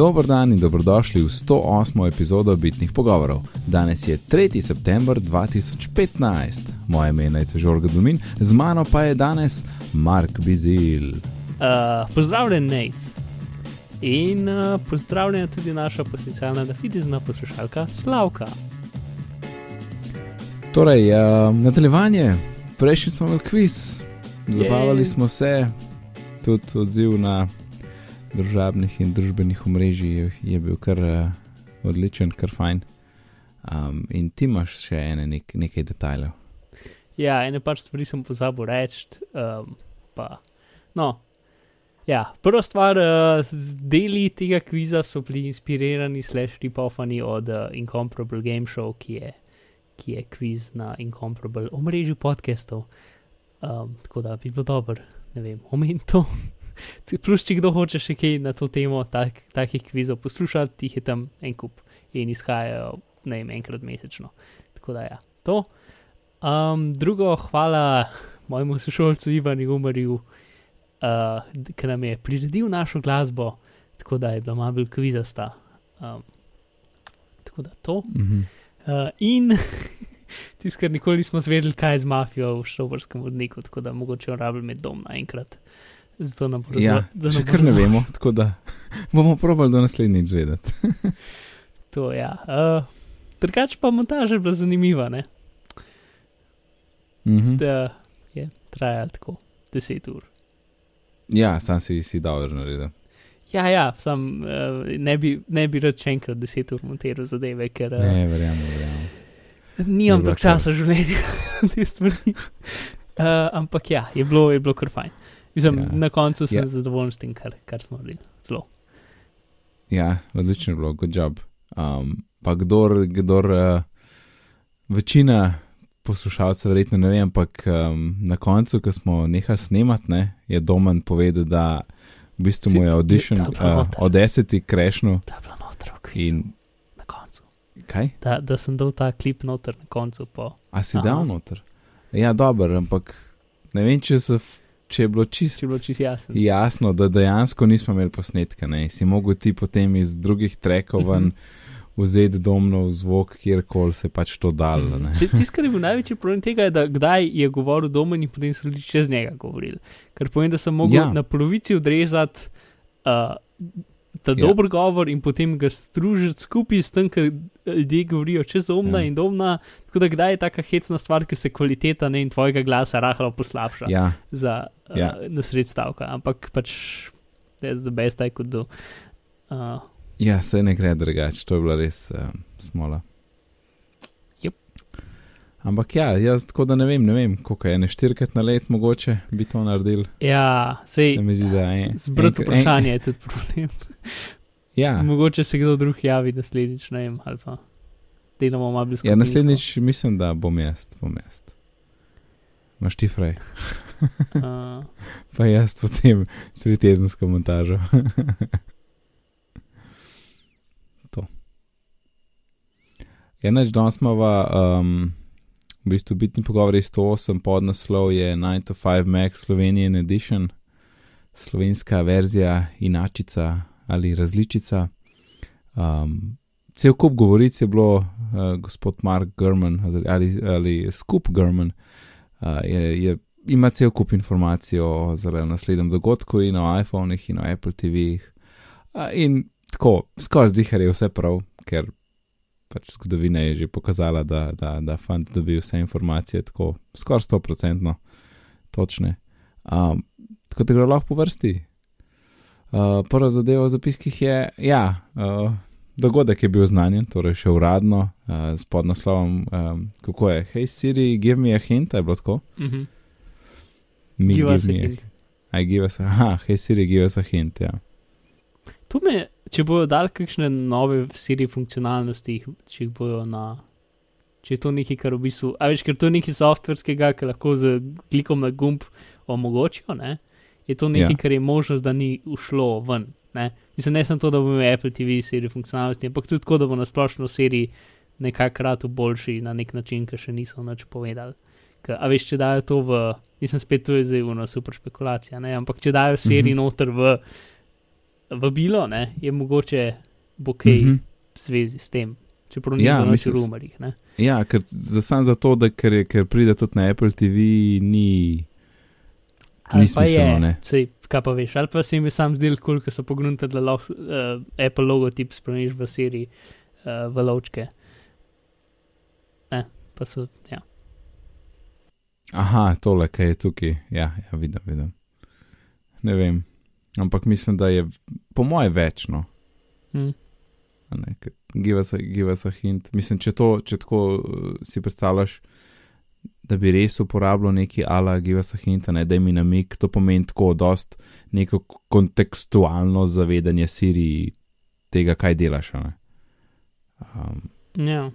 Dobro dan in dobrodošli v 108. epizodo Bitnih pogovorov. Danes je 3. september 2015, moje ime je Žorga Dumin, z mano pa je danes Mark Bizil. Uh, pozdravljen, Nate. In uh, pozdravljena tudi naša potencijalna dafidizna poslušalka Slavka. Torej, uh, nadaljevanje, prejšnji smo imeli kviz, zabavali smo se, tudi odziv na družabnih in družbenih omrežij je bil kar uh, odličen, kar fajn. Um, in ti imaš še ene, nek, nekaj detajlov. Ja, ene pač stvari sem pozabil reči. Um, no, ja, prva stvar, uh, deli tega kviza so bili inspirirani, slash ripofani od uh, Incomparable Game Show, ki je, ki je kviz na Incomparable omrežju podcastov. Um, tako da bi bilo dobro, ne vem, omeniti to. Plus, če kdo hoče še kaj na to temo, tak, takih kvizov poslušati, jih je tam en kup in izhajajo ne vem, enkrat mesečno. Tako da ja, to. Um, drugo, hvala mojemu sošolcu Ivanu Umarju, uh, ki nam je priredil našo glasbo, tako da je bila malo bolj kvizasta. Um, tako da to. Mm -hmm. uh, in tisti, kar nikoli nismo zvedeli, kaj je z mafijo v šoborskem vodniku, tako da mogoče rabim med dom naenkrat. Zato nam bo ja, zelo. Še kar ne vemo, tako da bomo probali do naslednjič zvedeti. to ja. Uh, Drugač pa montaža je bila zanimiva, ne? Mm -hmm. Da je trajalo tako 10 ur. Ja, sam si si dobro naredil. Ja, ja, sam uh, ne, bi, ne bi rad še enkrat 10 ur montiral zadeve, ker. Uh, ne, verjamem, verjamem. Nimam toliko časa v življenju za te stvari. Uh, ampak ja, je bilo, je bilo kar fajn. Mislim, ja. Na koncu sem ja. zadovoljen s tem, kar, kar smo naredili. Zelo. Ja, odlično je bilo, good job. Um, pa kdor, kdor uh, večina poslušalcev, verjetno ne vem, ampak um, na koncu, ko smo nehali snemati, ne, je Domen povedal, da v bistvu mu je audition uh, od deseti krešnil. Da je bilo noter, in na koncu. Kaj? Da, da sem dal ta klip noter na koncu. Po. A si Aha. dal noter? Ja, dobro, ampak ne vem, če se če je bilo čisto čist jasno. jasno, da dejansko nismo imeli posnetka, ne? si mogel ti potem iz drugih trekov ven uh -huh. vzeti domno zvok, kjerkoli se pač to dal. Uh -huh. Tisti, kar je bil največji problem tega, je, da kdaj je govoril domen in potem so ljudje čez njega govorili. Ker pomeni, da sem mogel ja. na polovici odrezati. Uh, ta ja. dober govor in potem ga združiti skupaj s tem, kar ljudje govorijo čez umna ja. in domna. Tako da kdaj je taka hecna stvar, ki se kvaliteta ne in tvojega glasa rahlo poslabša ja. za ja. uh, nasred stavka. Ampak pač je za best aj kot do. Uh, ja, se ne gre drugače, to je bila res uh, smola. Ampak ja, jaz tako da ne vem, ne vem, koliko je, ne štirikrat na let mogoče bi to naredil. Ja, sej, se mi zdi, da je. Zbrati vprašanje je tudi problem. Ja. Mogoče se kdo drug javi naslednjič, ne vem, ali pa delamo malo blizu. Ja, naslednjič mislim, da bom jaz, bom jaz. Maš ti fraj. uh. Pa jaz potem tri tedensko montažo. to. Enač danes smo v. Um, v bistvu bitni pogovori 108 pod naslov je 9 to 5 Max Slovenian Edition, slovenska verzija, inačica ali različica. Um, cel kup govoric je bilo, uh, gospod Mark Gurman ali, ali skup Gurman uh, je, je, ima cel kup informacij o naslednjem dogodku in o iPhonih in o Apple TV-jih. Uh, in tako, skoraj zihar je vse prav, ker pač zgodovina je že pokazala, da, da, da fant dobi vse informacije tako skoraj 100% točne. Um, tako da gre lahko po vrsti. Uh, prva zadeva v zapiskih je, ja, uh, dogodek je bil znanjen, torej še uradno, uh, s podnaslovom, um, kako je, hej Siri, give me a hint, je bilo tako. Mm -hmm. Mi give us a hint. Aj, give us a, aha, hej Siri, give us a hint, ja. Tu me če bojo dali kakšne nove siri funkcionalnosti, če jih bojo na. Če je to nekaj, kar v bistvu. A veš, ker to je nekaj softverskega, ki lahko z klikom na gumb omogočijo, ne? Je to nekaj, ja. kar je možnost, da ni ušlo ven. Ne? Mislim, ne samo to, da bo imel Apple TV siri funkcionalnosti, ampak tudi tako, da bo na splošno siri nekajkrat boljši na nek način, ki še niso nič povedali. Ka, a veš, če dajo to v. Mislim, spet to je zdaj ena super špekulacija, ne? ampak če dajo siri mm -hmm. noter v vabilo, ne, je mogoče bo kaj Mhm. v zvezi s tem. Čeprav ni Ja, bilo nič mislim, v s- rumorjih. ne. Ja, ker za sam zato, da ker, je, ker pride tudi na Apple TV, ni. Ni smiselno, ne. Sej, kaj pa veš, ali pa se jim je sam zdel kul, ko so pognuti, da lahko uh, Apple logotip spremeniš v seriji uh, v lovčke. Ne, pa so, ja. Aha, tole, kaj je tukaj. Ja, ja vidim, vidim. Ne vem. Ampak mislim, da je po moje večno. Hm. Give us, a, give us a hint. Mislim, če, to, če tako uh, si predstavljaš, da bi res uporabljal neki ala, give us a hint, a ne da mi namik, to pomeni tako, dost neko kontekstualno zavedanje Siri tega, kaj delaš. ne. Um, Ja.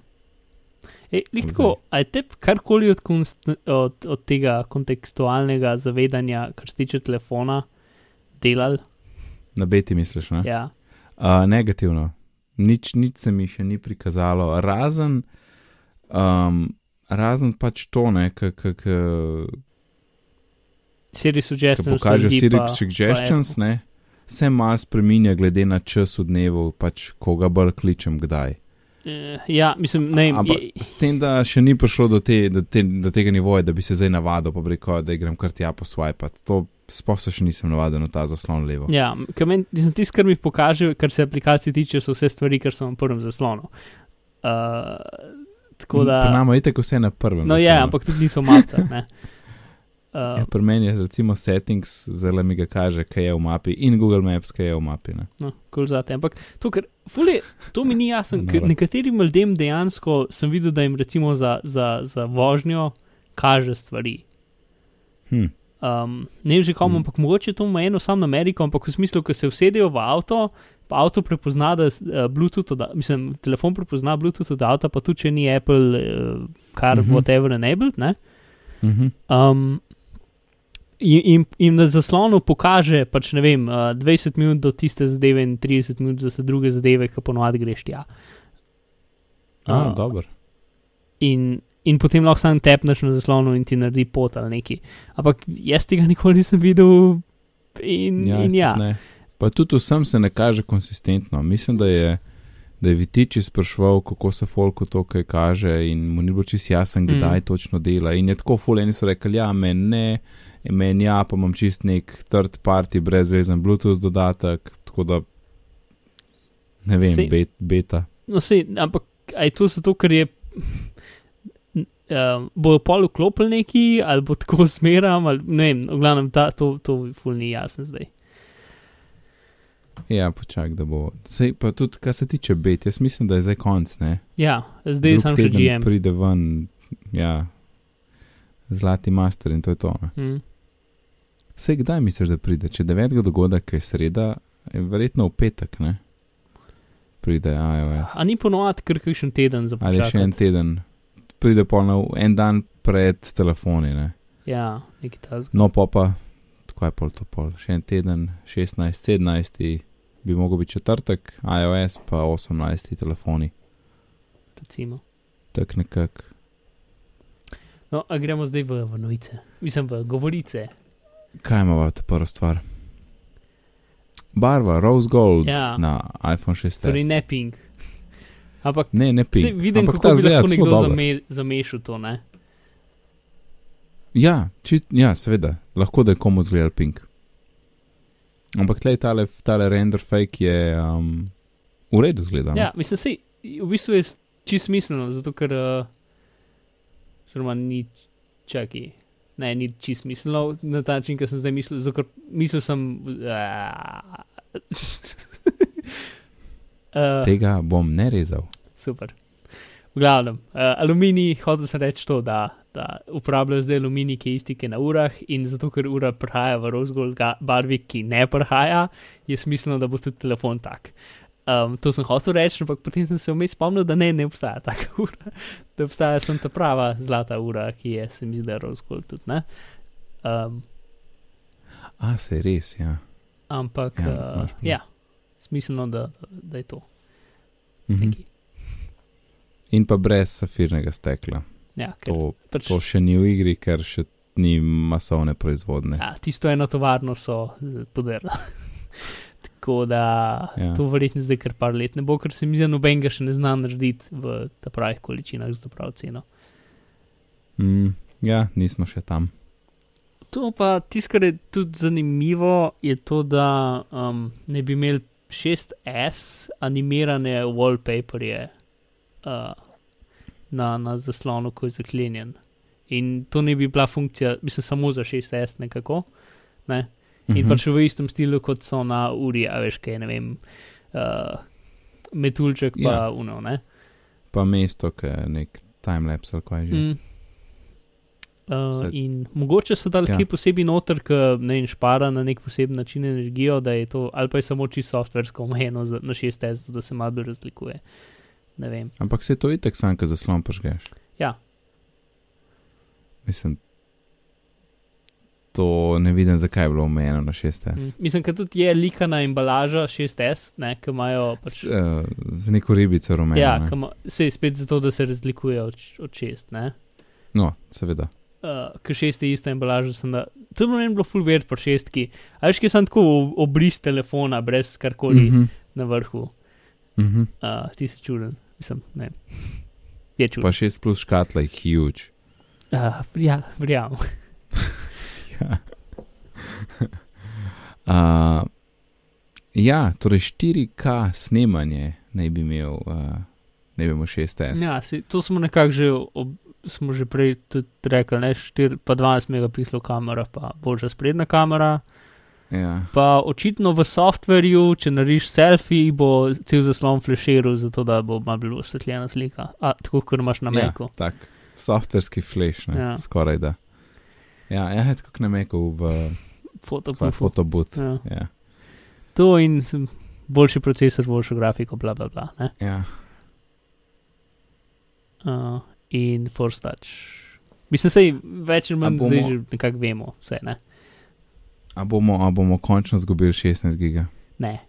E, tako, a je tebi karkoli od, konst, od, od tega kontekstualnega zavedanja, kar se tiče telefona, delal? na beti misliš, ne? Ja. Uh, negativno. Nič, nič se mi še ni prikazalo, razen, um, razen pač to, ne, ki Siri suggestions. pokaže Siri pa- suggestions, pa ne, se malo spreminja glede na čas v dnevu, pač koga bolj kličem, kdaj. Eh, Ja, mislim, ne. Ampak s tem, da še ni prišlo do, te, do, te, do tega nivoja, da bi se zdaj navadil, pa bi rekel, da grem kar tja po swipe. To sploh se še nisem navadil na ta zaslon levo. Ja, mislim, tisto, kar mi pokaže, kar se aplikacij tiče, so vse stvari, kar so na prvem zaslonu. Uh, tako da. Pri nama je tako vse na prvem. No, je, zaslonu. ampak tudi niso ne. Uh, Ja, pri meni je recimo settings, zelo mi ga kaže, kaj je v mapi in Google Maps, kaj je v mapi. Ne? no, cool zate. Ampak to, kar, fule, to mi ni jasno, ker nekaterim ljudem dejansko sem videl, da jim recimo za, za, za vožnjo kaže stvari. Hm. Um, ne že komu, Mm. ampak mogoče to omejeno samo na Ameriko, ampak v smislu, ko se usedejo v avto, avto prepozna, da uh, Bluetooth, od, mislim, telefon prepozna Bluetooth od avta, pa tudi če ni Apple, uh, kar Mhm. whatever enabled, ne. Mhm. Um, in, in, in na zaslonu pokaže, pač ne vem, uh, 20 minut do tiste zadeve in 30 minut do te druge zadeve, ki ponovadi greš tja. A, Uh, dobro. in, in potem lahko sam tepneš na zaslonu in ti naredi pot ali neki. Ampak jaz tega nikoli nisem videl. In Ja, in ja. ne. Pa tudi vsem se ne kaže konsistentno. Mislim, da je, da je Vitiči sprašval, kako se folku to kaj kaže, in mu ni bilo čisto jasen, Mm. kdaj mm. točno dela. In je tako fuleni so rekli, ja, meni ne, meni ja, pa imam čist nek third party, brezvezen Bluetooth dodatek, tako da ne vem, Sej- bet, beta. No, sej, ampak aj to zato, ker je. Uh, bojo pol vklopili neki, ali bo tako zmeram, ali ne vem, v glavnem, ta, to, to ful ni jasno zdaj. Ja, počak, da bo. Sej pa tudi, kar se tiče bet, jaz mislim, da je zdaj konc, ne. Ja, zdaj Drug sem še GM. Pride ven, ja, zlati master in to je to. Mm. Vse kdaj misliš, da pride? Če 9. dogodek je sreda, je verjetno v petek, ne? Pride iOS. A ni ponovadi kar kakšen teden za Ali še en teden, pride pol na en dan pred telefoni, ne? Ja, neki tazg. No, pa je pol to pol, še en teden, 16, 17, bi mogel biti četrtek, iOS pa 18 telefoni, Recimo. tak nekak. No, a gremo zdaj v, v novice, mislim v govorice. Kaj imamo ta prva stvar? Barva, rose gold Ja. na iPhone 6. Torej ne ping. Ampak ne, ne se pink. vidim, Ampak kako ta bi zgleda lahko celo nekdo zame, zamešal to, ne? Ja, čit, ja, seveda, lahko da je komu zgledal pink. Ampak tleh tale, tale render fake je um, v redu zgleda. no. Ja, mislim, sej, v bistvu je čisto smiselno, zato ker, uh, oziroma ni, čaki, ne, ni čisto smiselno na ta način, ki sem zdaj mislil, zato ker mislil sem. Uh, Tega bom ne rezal. Super. V glavnem, uh, aluminij, hotel sem reči to, da, da uporabljajo zdaj aluminij, ki je isti, ki je na urah, in zato, ker ura prihaja v rozgol barvi, ki ne prihaja, je smiselno, da bo tudi telefon tak. Um, to sem hotel reči, ampak potem sem se vmes spomnil, da ne, ne obstaja taka ura, da obstaja samo ta prava zlata ura, ki je, se mi zdi, da je rozgol tudi. Ne? Um, A, se res, ja. ampak, Ja, uh, ja smiselno, da, da, je to. Mhm. Nekaj. In pa brez safirnega stekla. Ja, To, pač, to še ni v igri, ker še ni masovne proizvodne. Ja, tisto eno tovarno so podarili. Tako da Ja. to verjetno zdaj kar par let ne bo, ker se mi zdi, noben ga še ne zna narediti v ta pravih količinah za to prav ceno. Mm, ja, nismo še tam. To pa tisto, kar je tudi zanimivo, je to, da um, ne bi imeli 6S animirane wallpaperje uh, na, na zaslonu, ko je zaklenjen. In to ne bi bila funkcija, mislim, samo za 6S nekako. Ne? In Mhm. pač v istem stilu, kot so na uri, a veš, kaj ne vem, uh, metulček pa Ja. uno. Ne? Pa mesto, ki je nek timelapse ali kaj že. Mm. Uh, Vse- in mogoče so dali Ja. kaj posebej noter, ki ne vem, špara na nek poseben način energijo, da je to, ali pa je samo čisto softversko omejeno na 6S, da se malo razlikuje. Ne vem. Ampak se to itek sam, ko zaslon požgeš. Ja. Mislim, to ne vidim, zakaj je bilo omejeno na 6S. Mm. Mislim, da tudi je likana embalaža 6S, ne, ki imajo pač. S, uh, z neko ribico rumeno. Ja, ne. ki ima- sej spet zato, da se razlikuje od, od 6, ne. No, seveda. Uh, ker šest je ista embalaža, sem da. To je meni bilo full weird po šestki. A veš, ki sem tako ob- obris telefona, brez karkoli mm -hmm. Na vrhu. mhm. Uh, ti si čuden, mislim, ne. Je čuden. Pa 6 plus škatla je huge. Uh, ja, verjamem. Ja. uh, ja, torej 4K snemanje naj bi imel, uh, ne bi imel 6S. Ja, si, to smo nekako že, ob, smo že prej tudi rekli, ne, 4 pa 12 megapikslov kamera, pa boljša sprednja kamera. Ja. Pa očitno v softverju, če narediš selfie, bo cel zaslon flashiral, zato da bo malo bolj osvetljena slika. A, tako kot imaš na ja, Macu. tak, softverski flash, ne, ja. Ja. skoraj da. Ja, ja je tako na meku v, fotobut. Ja. Ja. To in boljši procesor, boljšo grafiko, bla bla bla. Ne? Ja. Uh, in Touch. Mislim, sej več ali manj bomo- zdaj že nekako vemo, vse ne. A bomo, a bomo končno izgubili 16 giga? Ne.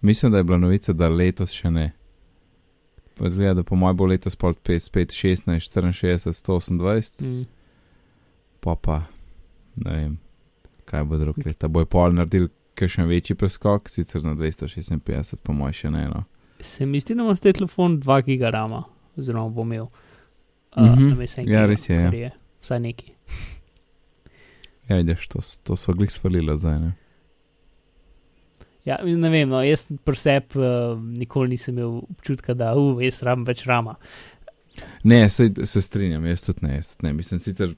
Mislim, da je bila novica, da letos še ne. Pa zgleda, da po mojem bo letos pol 5, 16, 64, 128, Mm. pa pa ne vem, kaj bo drug let. Bojo pol naredili še večji preskok, sicer na 256, po mojem še ne. No. Se mi zdi, da ima zdaj telefon 2 gigarama, oziroma bo imel. Uh, Mhm. mm -hmm. Ja, res je, ja. je. Vsaj neki. Ja, vidiš, to, to so glih svalila zdaj. Ne? Ja, ne vem, no, jaz pri sebi uh, nikoli nisem imel občutka, da uh, jaz rabim več rama. Ne, se, se strinjam, jaz tudi ne, jaz tudi ne. Mislim, sicer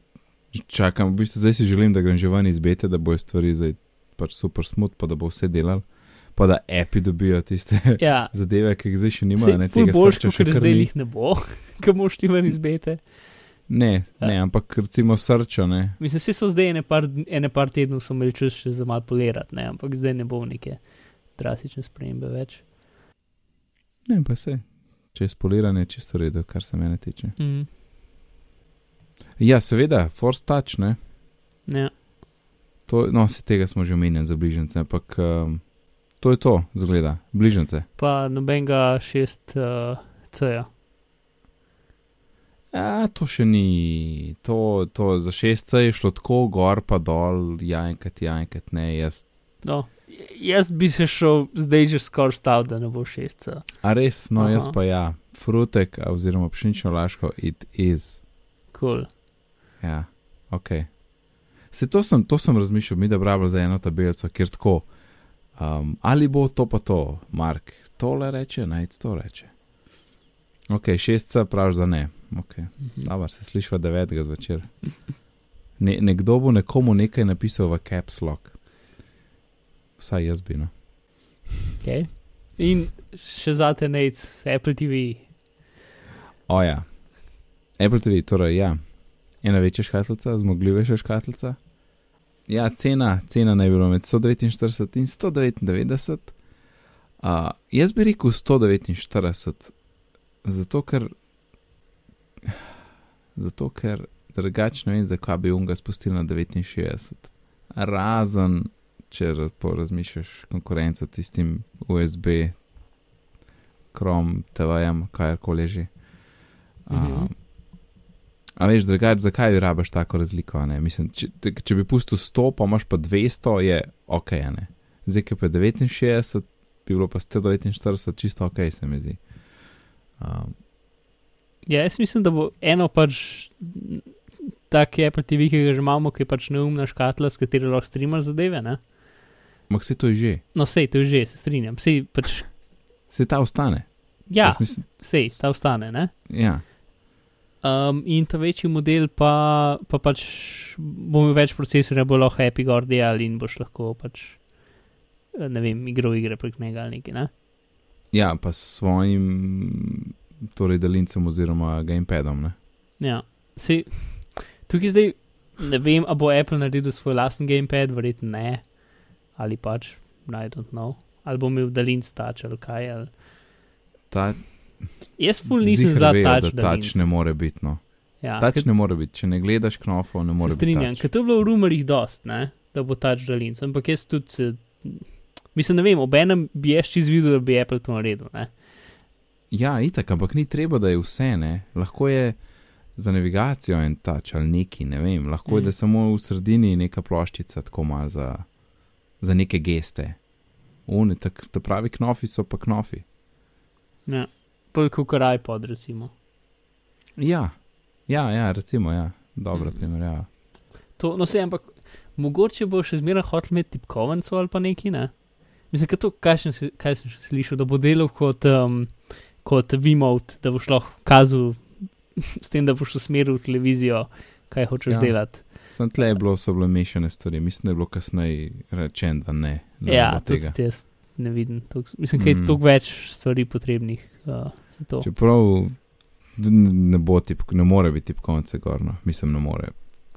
čakam, v bistvu zdaj si želim, da grem že ven iz bete, da bojo stvari zdaj pač super smut, pa da bo vse delal, pa da api dobijo tiste Ja, zadeve, ki jih zdaj še nimajo. Ne, tega boljš, srča še ker zdaj jih ne bo, ki moš ti ven izbete. Ne, Ja. ne, ampak recimo srčo, ne. Mislim, vsi so zdaj ene par, ene par tednov so imeli čas še za malo polirati, ne? ampak zdaj ne bo neke drastične spremembe več. Ne, pa se. Če je spoliranje, čisto v redu, kar se mene tiče. Mm. Ja, seveda, Force Touch, ne. Ja. To, no, se tega smo že omenjali za bližnjice, ampak um, to je to, zgleda, bližnjice. Pa nobenega šest uh, C-ja. Ja, to še ni, to, to za 6C je šlo tako gor pa dol, ja, enkrat, ja, enkrat ne, jaz. No, jaz bi se šel zdaj že skoraj stav, da ne bo šest C. A res, no, Aha. jaz pa ja, frutek oziroma pšenično laško, it is. Cool. Ja, ok. Se to sem, to sem razmišljal, mi da bravo za eno tabelico, kjer tako, um, ali bo to pa to, Mark, tole reče, naj to reče. Ok, šestca praviš, da ne. Ok, Mhm. dobro, se slišva devetega zvečer. Ne, nekdo bo nekomu nekaj napisal v caps lock. Vsaj jaz bi, no. Okay. In še zate nec, Apple TV. O ja, Apple TV, torej ja, ena večja škatlica, zmogljivejša škatlica. Ja, cena, cena naj bi bila med 149 in 199. Uh, jaz bi rekel 149, zato ker, zato ker drugače ne vem, zakaj bi unga spustil na 69. Razen, če ra- po razmišljaš konkurenco tistim USB, Chrome, TV-jem, karkoli že. Mhm. Um, a veš, drugače, zakaj rabaš tako razliko? Mislim, če, če bi pustil 100, pa imaš pa 200, je ok. Ne? zdaj ki pa je 69, bi bilo pa 149 čisto ok, se mi zdi. Um, Ja, jaz mislim, da bo eno pač tak Apple TV, ki ga že imamo, ki je pač neumna škatla, s katero lahko streamaš zadeve. Ne? Ampak se to je že, No, sej, to je že, se strinjam. Sej, pač, se ta ostane. ja, mislim, sej, ta ostane. Ne? ja. Um, in ta večji model pa, pa pač bo imel več procesorja, bo lahko Happy Gor delal in boš lahko pač, ne vem, igral igre prek njega ali nekaj. Ne? Ja, pa s svojim torej dalincem oziroma gamepadom. Ne? Ja, sej, tukaj zdaj ne vem, a bo Apple naredil svoj lasten gamepad, verjetno ne, ali pač, I don't know, ali bo imel daljn stač ali kaj. Ali. Ta, Jaz ful nisem za vejo, tač, da tač ne more biti. No. Ja, Tač ker- ne more biti, če ne gledaš knofov, ne more Se biti. strinjam, touch. ker to je bilo v rumorjih dost, ne, da bo tač daljn, ampak jaz tudi se. Mislim, ne vem, obenem bi jaz čez videl, da bi Apple to naredil. Ne? Ja, itak, ampak ni treba, da je vse, ne. Lahko je za navigacijo en tač ali neki, ne vem. Lahko je, Mm. da je samo v sredini neka ploščica, tako malo za, za neke geste. Oni, tak, ta pravi knofi so pa knofi. Ja. Polk kot iPod, recimo. Ja, ja, ja recimo, ja. Dobro, Mm. primerjava. To, no, se, ampak mogoče bo še zmeraj hotel imeti tipkovnico ali pa neki, ne? Mislim, kaj, to, kaj, sem, se- kaj sem še slišal, da bo delal kot, um, kot Vimote, da boš lahko kazal s tem, da boš usmeril televizijo, kaj hočeš Ja. delati. Sem tle je bilo, so bile mešane stvari. Mislim, da je bilo kasneje rečeno, da ne. Da Ja, tega. jaz ne vidim. Toliko, mislim, da je Mm. toliko več stvari potrebnih uh, za to. Čeprav ne bo tip, ne more biti tipkovnice gorno, mislim, ne more.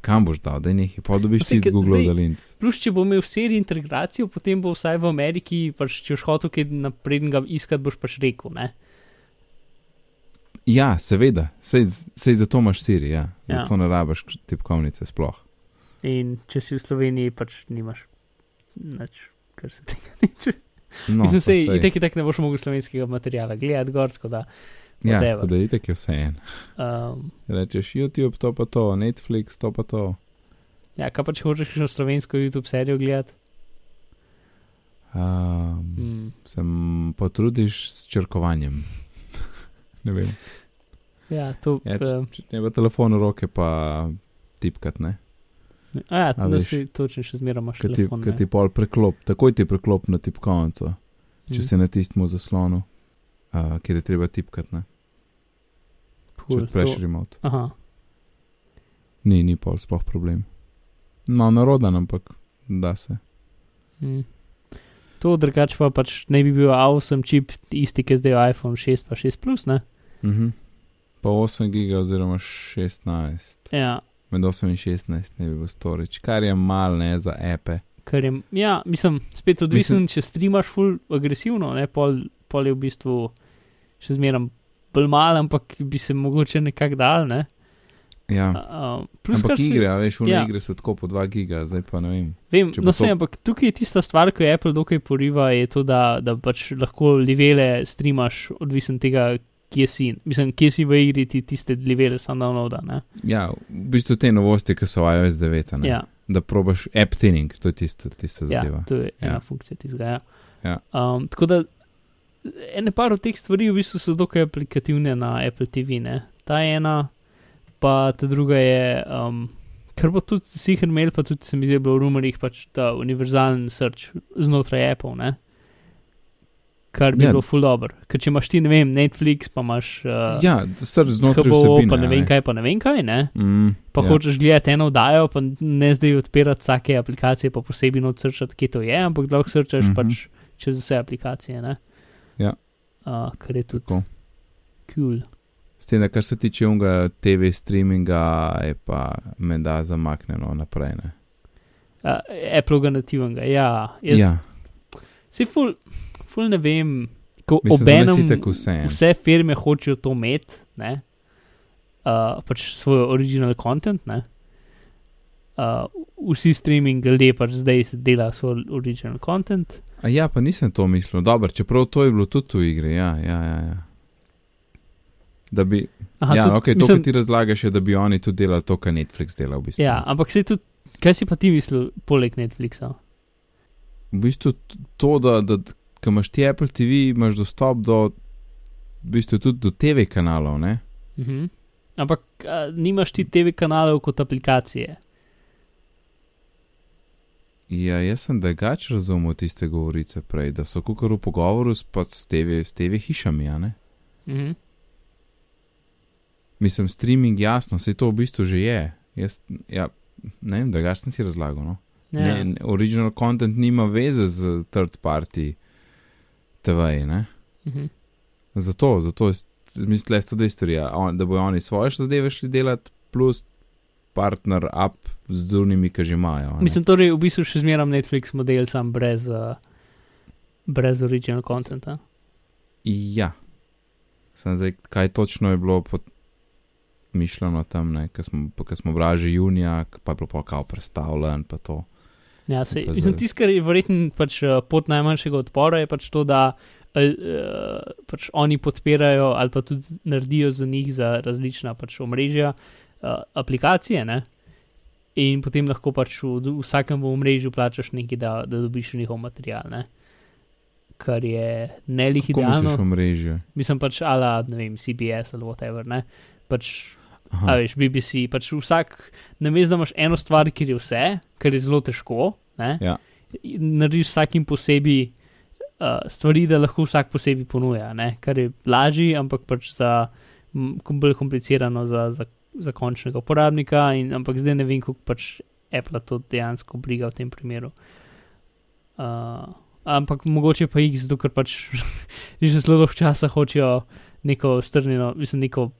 Kam boš dal, da je nekaj, pa dobiš ti z Google zdaj- dalinc. Plus, če bo imel v seriji integracijo, potem bo vsaj v Ameriki, pač, če boš hotel kaj naprednega iskati, boš pač rekel. Ne? Ja, seveda, sej, sej zato imaš Siri, ja. Ja. Zato ne rabiš tipkovnice sploh. In če si v Sloveniji, pač nimaš nič, kar se tega tiče. No, Mislim, pa se sej. itek in tako ne boš mogel slovenskega materiala gledati gor, tako da. Ja, whatever. tako da itek je vse en. Um, Rečeš YouTube, to pa to, Netflix, to pa to. ja, kaj pa če hočeš kakšno slovensko YouTube serijo gledati? Um, Mm. Sem potrudiš s črkovanjem. ne vem. Ja, to. Ja, če, um, če ne bo telefon v roke, pa tipkat, ne. a ja, a veš, si točno še zmeraj imaš ti, telefon. ne. ti pol preklop, takoj ti preklop na tipkovnico, če Mm. si na tistem zaslonu, uh, kjer je treba tipkat, ne. Če Cool, odpreš to- remote. Aha. Ni, ni pol sploh problem. Malo narodan, ampak da se. Mm. To drugače pa pač ne bi bil awesome čip, isti, ki je zdaj iPhone 6 pa 6 plus, ne? Mhm. Pa 8 giga oziroma 16. Ja, Med 8 in 16 ne bi bil storage, kar je mal ne za epe. ker je, ja, mislim, spet odvisen, če streamaš full agresivno, ne, pol, pol je v bistvu še zmeraj bolj mal, ampak bi se mogoče nekako dal, ne? Ja. Uh, plus, Ampak se- igre, veš, v ja. igre so tako po 2 giga, zdaj pa ne vem. Vem, no, to- ampak tukaj je tista stvar, ki jo Apple dokaj poriva, je to, da, da pač lahko levele streamaš, odvisen tega, kje si. Mislim, kje si v igri, ti tiste levele samo downloada. Ne? Ja, v bistvu te novosti, ki so iOS 9, ne? Ja, da probaš app thinning, to je tista, tista ja, zadeva. to je ena Ja. ja. funkcija tistega. Ja. Ja. Um, tako da ene par od teh stvari v bistvu so dokaj aplikativne na Apple TV. Ne? Ta ena, pa ta druga je. Um, Ker bo tudi sicer imel, pa tudi se mi zdi, da bo v rumorjih pač ta univerzalen search znotraj Apple, ne? kar bi Ja. bilo full dobro. Ker če imaš ti, ne vem, Netflix, pa imaš uh, Ja, sr znotraj HBO, vsebine. pa ne vem kaj, pa ne vem kaj, ne? Mm, Pa ja. hočeš gledati eno oddajo, pa ne zdaj odpirati vsake aplikacije, pa posebej nočrčati, kje to je, ampak lahko srčaš mm -hmm. pač čez vse aplikacije. Ne? Ja. Uh, kar je tudi kul. S tem, da kar se tiče unga TV streaminga, je pa menda zamaknjeno naprej. Ne? Uh, Apple ga nativnega, ja. Jaz, ja. Si ful, ful ne vem, ko obenem vse. vse firme hočejo to imeti, ne. Uh, pač svoj original content, ne. Uh, vsi streaming ljudje pač zdaj se dela svoj original content. A ja, pa nisem to mislil. Dobro, čeprav to je bilo tudi v igri. Ja, ja, ja, ja. Da bi, Aha, ja, tudi- okay, to, mislim- kar ti razlagaš, je, da bi oni tudi delali to, kar Netflix dela v bistvu. Ja, ampak se tudi, kaj si pa ti mislil, poleg Netflixa? v bistvu to, da, da ko imaš ti Apple TV, imaš dostop do, v bistvu tudi do TV kanalov, ne? Mhm. Ampak a, nimaš ti TV kanalov kot aplikacije. Ja, jaz sem drugače razumel tiste govorice prej, da so kukar v pogovoru s, s, TV, s TV hišami, a ne? Mhm. Mislim, streaming jasno, vse to v bistvu že je. Jaz, ja, ne vem, drugače sem si razlagal, no? Ja. Ne, ne, original content nima veze z third party TV-ji, ne? Mhm. Zato, zato mislim, da je to dve stvari, da bojo oni svoje zadeve šli delati, plus partner up z drugimi, ki že imajo. ne. Mislim, torej v bistvu še zmeram Netflix model, sam brez, uh, brez original contenta. Ja, sem zdaj, kaj točno je bilo pod mišljeno tam, ker smo, ker smo brali že junija, pa je bilo pa kao predstavljen, pa to. Ja, sej, Pa mislim, tisto, kar je verjetno pač, uh, pot najmanjšega odpora, je pač to, da uh, pač oni podpirajo ali pa tudi naredijo za njih za različna pač omrežja uh, aplikacije. Ne? In potem lahko pač v, v vsakem omrežju plačaš nekaj, da, da dobiš njihov material. Ne? Kar je ne lih Kako misliš idealno. v mreži? Mislim pač ala, ne vem, CBS ali whatever. Ne? Pač Aha, A veš, BBC, pač vsak, ne veš, da imaš eno stvar, kjer je vse, kar je zelo težko. Ne? Ja. Narediš vsakim posebej uh, stvari, da lahko vsak posebej ponuja, ne? kar je lažje, ampak pač za m, bolj komplicirano za, za, za končnega uporabnika. In, ampak zdaj ne vem, kako pač Apple to dejansko briga v tem primeru. Uh, ampak mogoče pa jih, zato ker pač že zelo dolgo časa hočejo neko strnjeno, mislim, neko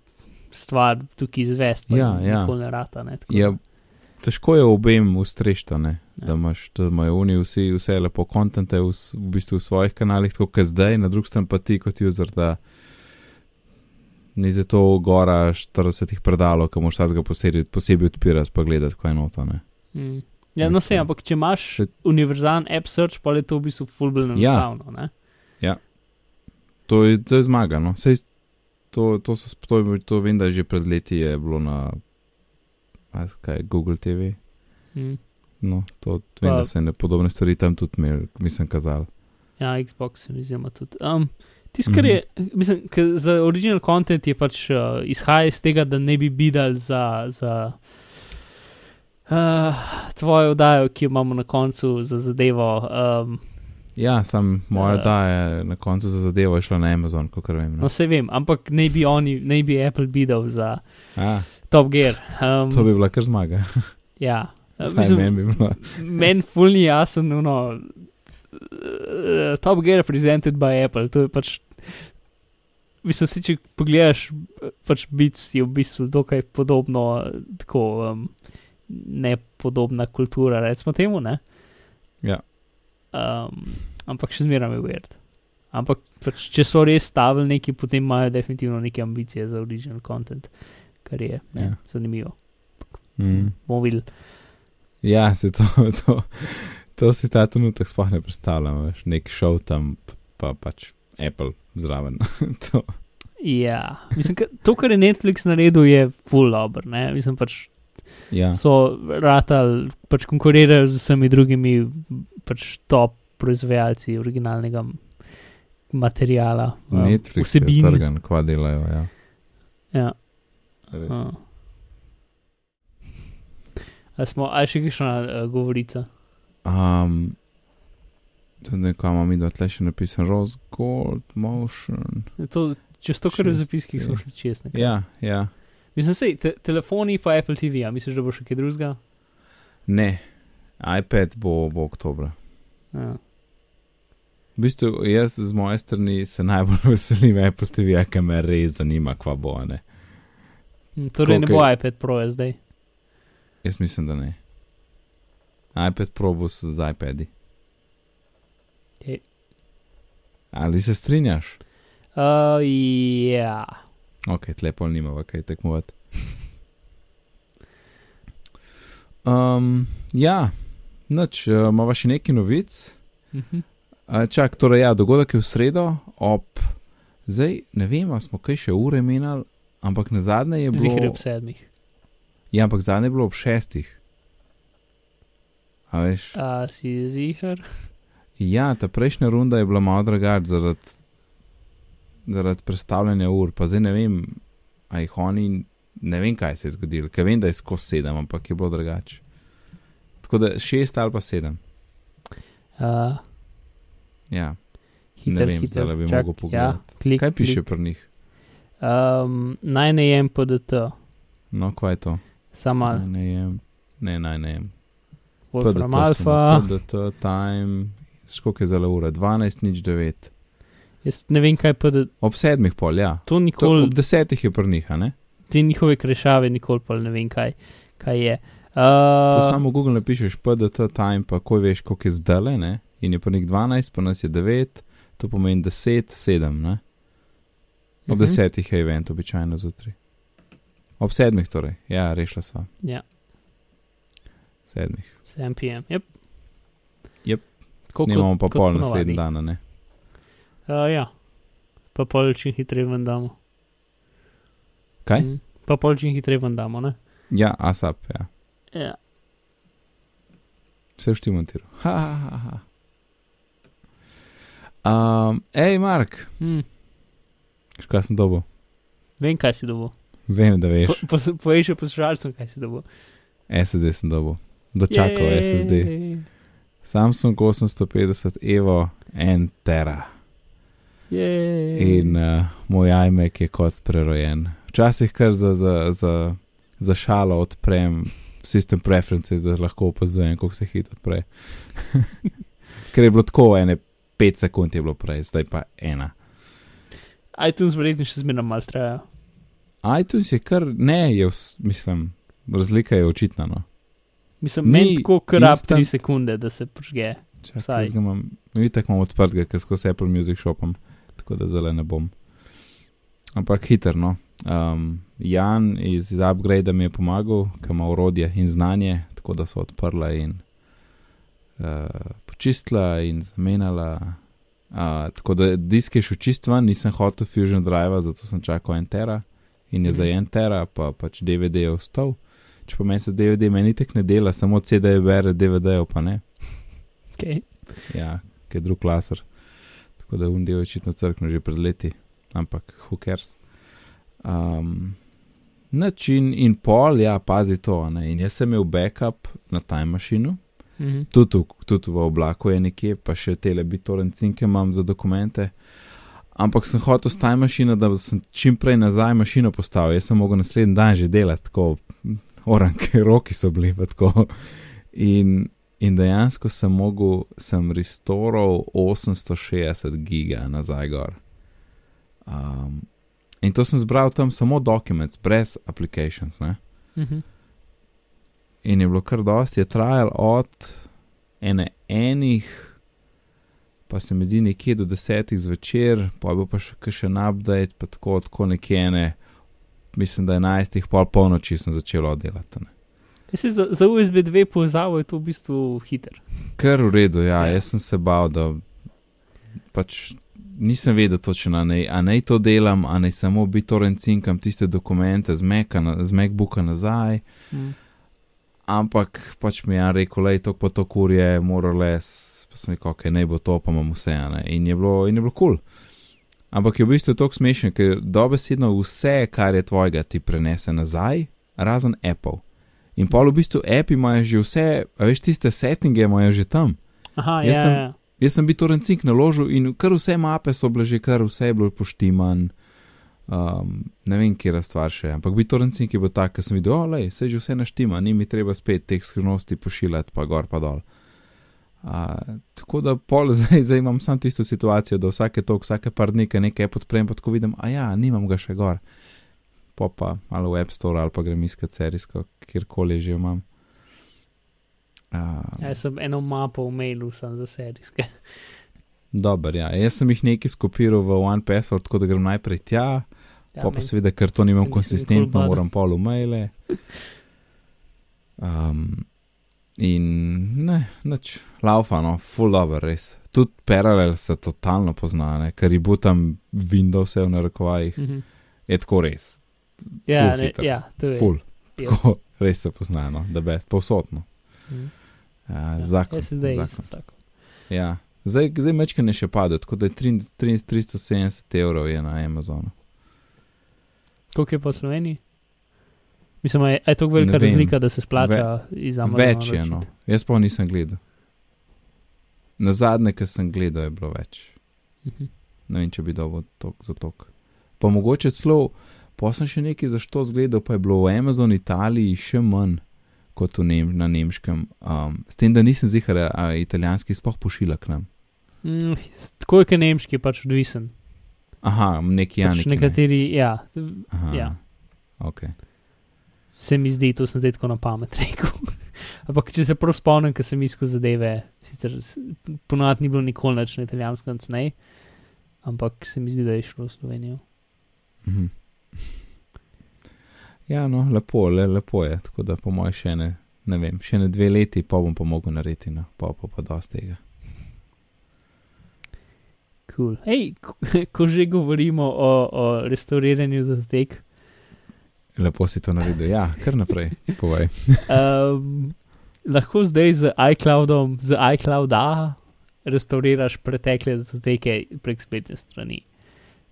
stvar tukaj izvesti, Ja, ja. ne rata. Ne, tako Ja, težko je obem ustrešta, ne. Ja. Da imaš, da imajo oni vsi vse lepo kontente v, v bistvu v svojih kanalih, tako kot zdaj, na drugi strani pa ti kot user, da ni za to gora 40 predalov, ki moraš vsakega posebej, posebej odpirati pa gledati, kaj je noto. Mm. Ja, no, se, Mislim, ampak če imaš še- univerzalen app search, pa je to v bistvu fulbelno Ja. enostavno. ne? To je, to je zmaga, no. Sej, to, to, so, to, je- to vem, da je že pred leti je bilo na kaj, Google TV. Mm. No, to vem, Pa- da se ne podobne stvari tam tudi imel, mislim, kazal. Ja, Xbox se mi zdi, ima tudi. Um, Tisto, kar je, mislim, ker za original content je pač uh, izhaja iz tega, da ne bi bidali za, za uh, tvojo oddajo, ki jo imamo na koncu za zadevo. Um, Ja, sam moja Eh. daje na koncu za zadevo je šla na Amazon, kot vem. no, No. se vem, ampak ne bi oni, ne bi Apple bidal za A, Top Gear. Um, to bi bila kar zmaga. Ja, Uh, mislim, meni bi bila. meni fulni jasen, no, Top Gear presented by Apple, to je pač. Mislim, si, če pogledaš, pač Beats je v bistvu dokaj podobno, tako um, nepodobna kultura, recimo temu, ne? Ja. Um, ampak še zmeraj je weird. Ampak pač, če so res stavili neki, potem imajo definitivno neke ambicije za original content, kar je ne, Ja. zanimivo. Mm. Bomo videli. Ja, se to, to, to si ta trenutek sploh ne predstavljam, veš, nek šov tam, pa pač Apple zraven. Ja, mislim, ka, to, kar je Netflix naredil, je full dobro. ne. Mislim, pač Ja, so ratali, pač konkurirajo z vsemi drugimi pač top proizvajalci originalnega materijala. Netflix je vsebin. trgan, kva delajo, ja. Ja, Res. uh. A smo, a je še kakšna uh, govorica? Um, Zdaj, ko imamo mi do tle še napisan Rose Gold Motion. To, čez to, kar je v Šest, zapiskih, smo šli čez nekaj. Ja, ja. Mislim, sej, te, telefoni pa Apple TV, a misliš, da bo še kaj drugega? Ne, iPad bo, bo oktobra. Ja. V bistvu, jaz z moje strani se najbolj veselim Apple TV, ker me res zanima, kva bo, ne. Hm, Torej, ne Koliko bo iPad Pro zdaj. Jaz mislim, da ne. iPad Pro bo s- z iPadi. Je. Ali se strinjaš? Uh, ja. Ok, tlepol nima, kaj tekmovati. Um, ja, noč, uh, imamo še nekaj novic. Mhm. Uh, čak, torej, ja, dogodek je v sredo ob, zdaj ne vem, smo kaj še ure menjali, ampak na zadnje je bilo. Zihre ob sedmih. Ja, ampak zadnje je bilo ob šestih. A veš? A si zihr? Ja, ta prejšnja runda je bila malo drugačna zaradi zaradi predstavljanja ur, pa zdaj ne vem, a jih oni, ne vem, kaj se je zgodilo, ker vem, da je skozi sedem, ampak je bilo drugače. Tako da šest ali pa sedem. Uh, Ja, hiter, ne vem, hiter, zdaj bi čak, mogel pogledati. Ja, klik, kaj piše Klik. pri njih? Um, naj ne jem PDT, No, kaj je to? samo Naj Ne, jem. ne, naj ne. jem. Wolfram samo, PDT, time, skoliko je zelo ura, 12, nič 9. Jaz ne vem, kaj PDT. Ob sedmih pol, ja. To To, nikoli, ob desetih je pri njih, a ne? te njihove krešave, nikoli pa ne vem, kaj, kaj je. To Uh, samo v Google napišeš PDT time, pa ko veš, koliko je zdale, ne? In je pa nek 12, pa nas je 9, to pomeni 10, 7, ne? Ob mhm, desetih je event, običajno zjutraj. Ob sedmih torej, ja, rešila sva. Ja, Sedmih. 7 PM. Yep. Yep. Tako kot- Snimamo pa kot pol naslednji dan, ne? Uh, ja, pa pol čim hitreje ven damo. Kaj? Mm. Pa pol čim hitreje ven damo, ne? Ja, ASAP, ja. Ja. Vse všti montiral. Ha, ha, ha, ha. Um, ej, Mark, Mm. kaj sem dobil? Vem, kaj si dobil. Vem, da veš. Po, po, povej še poslušalcem, kaj si dobil. SSD sem dobil. Dočakal Jej. SSD. Samsung 850 Evo 1 tera. Jej. In uh, moj iMac je kot prerojen. Včasih kar za, za, za, za šalo odprem sistem preferences, da lahko opazujem, kako se hitro odpre. Ker je bilo tako, ene 5 sekund je bilo prej, zdaj pa ena. iTunes verjetno še zmeraj mal traja. iTunes je kar, ne, je, mislim, razlika je očitna. No. Mislim, Ni meni tako krab instant- 3 sekunde, da se prižge. Čakaj, imam, mi tako imam odprtega, ker skozi Apple Music shopam, tako da zelo ne bom. Ampak hiter, no. Um, Jan iz, iz Upgrade mi je pomagal, ker ima urodje in znanje, tako da so odprla in uh, počistila in zamenjala. Uh, tako da disk je šel čist ven, nisem hotel Fusion Drive, zato sem čakal en tera in je Mhm. za en tera, pa pač DVD je ostal. Če pa meni se DVD meni tek ne dela, samo CD-je bere, DVD-jev pa ne. Okay. Ja, ki je drug laser. Tako da un del je očitno crknil že pred leti, ampak who cares. Um, način in pol, ja, pazi to. Ne? In jaz sem imel backup na Time Machine, Mhm. tudi, tudi v oblaku je nekje, pa še tele BitTorrent cinke imam za dokumente. Ampak sem hotel s Time Machine, da sem čim prej nazaj mašino postavil. Jaz sem mogel naslednji dan že delati, tako oranke, roki so bili pa tako. In In dejansko sem mogel, sem restoral 860 giga nazaj gor. Um, in to sem zbral tam samo documents, brez applications. Ne? Mhm. In je bilo kar dosti, je trajal od ene enih, pa se mi zdi nekje do desetih zvečer, pa bil pa še kakšen update, pa tako, tako nekje ene, mislim, da enajstih, pol polnoči sem začel oddelati. Ne? Jaz za, za USB 2 povezavo je to v bistvu hiter. Kar v redu, ja, Ja. jaz sem se bal, da pač nisem vedel točno, a naj, a naj to delam, a naj samo BitTorrent cinkam tiste dokumente z, Maca na, z MacBooka nazaj. Mm. Ampak pač mi je Jan rekel, je to pa to kurje, moral les, pa sem rekel, ok, ne bo to, pa imam vse, ne. In je bilo, in je bilo kul. Cool. Ampak je v bistvu tako smešen, ker dobesedno vse, kar je tvojega, ti prenese nazaj, razen Apple. In pol v bistvu api imajo že vse, veš, tiste settinge imajo že tam. Aha, Jaz ja, sem- ja. Jaz sem bil torej cink naložil in kar vse mape so bile že, kar vse je bilo poštiman. Um, ne vem, kje je stvar še, ampak bi cink je bil tak, ker sem videl, lej, se že vse naštima, ni mi treba spet teh skrivnosti pošiljati, pa gor pa dol. Uh, tako da pol zdaj, zdaj imam samo tisto situacijo, da vsake tok, vsake par dni, kaj nekaj podprem, pa tako vidim, a ja, nimam ga še gor. Po pa ali v App Store ali pa grem iskat serijsko, kjerkoli že imam. Uh, Ja, sem eno mapo v mailu sam za serijske. Dober, ja. Jaz sem jih nekaj skopiral v OnePassword, tako da grem najprej tja, Ja, pa pa seveda, ker to nimam konsistentno, moram pol v maile. Um, in ne, nič, laufano, full dobro, res. Tudi paralel se totalno pozna, ne, ker je bil tam Windows v narekovajih, Mhm. je tako res. Ja, ne, ja, to je. Full, Ja. tako res se pozna, no, da best, povsotno. Mhm. Uh, Ja, zakon, Jaz se zdaj zakon. zakon. Ja, Zdaj, zdaj mečke ne še pade, tako da je 3, 3, 370 evrov je na Amazonu. Koliko je po Sloveniji? Mislim, je, je to velika Ne razlika, da se splača iz Amazona. Več je, no. Jaz pa nisem gledal. Na zadnje, ki sem gledal, je bilo več. Mhm. Ne vem, če bi dobil tok za tok. Pa mogoče celo, pa sem še nekaj za što zgledal, pa je bilo v Amazonu Italiji še manj kot Nem na nemškem. Um, s tem, da nisem zihar, a italijanski sploh pošilja k nam. Mm, Tako je, kot nemški, pač odvisen. Aha, neki pač. Ne. nekateri, ja, Aha, ja. Ok. Se mi zdi, to sem zdaj tako na pamet rekel. Ampak če se prav spomnim, ker sem iskal zadeve, sicer ponovadi ni bilo nikoli več na italijanskem cnej, ampak se mi zdi, da je šlo v Slovenijo. Mhm. Ja, no, lepo, le, lepo je. Tako da po mojem še ne, ne vem, še ne dve leti, pa bom pa mogel narediti, no, pa pa pa dosti tega. Cool. Ej, ko, ko že govorimo o, o restauriranju datotek, Lepo si to naredil. Ja, kar naprej, povej. um, lahko zdaj z iCloudom, z iClouda restauriraš pretekle datoteke prek spletne strani.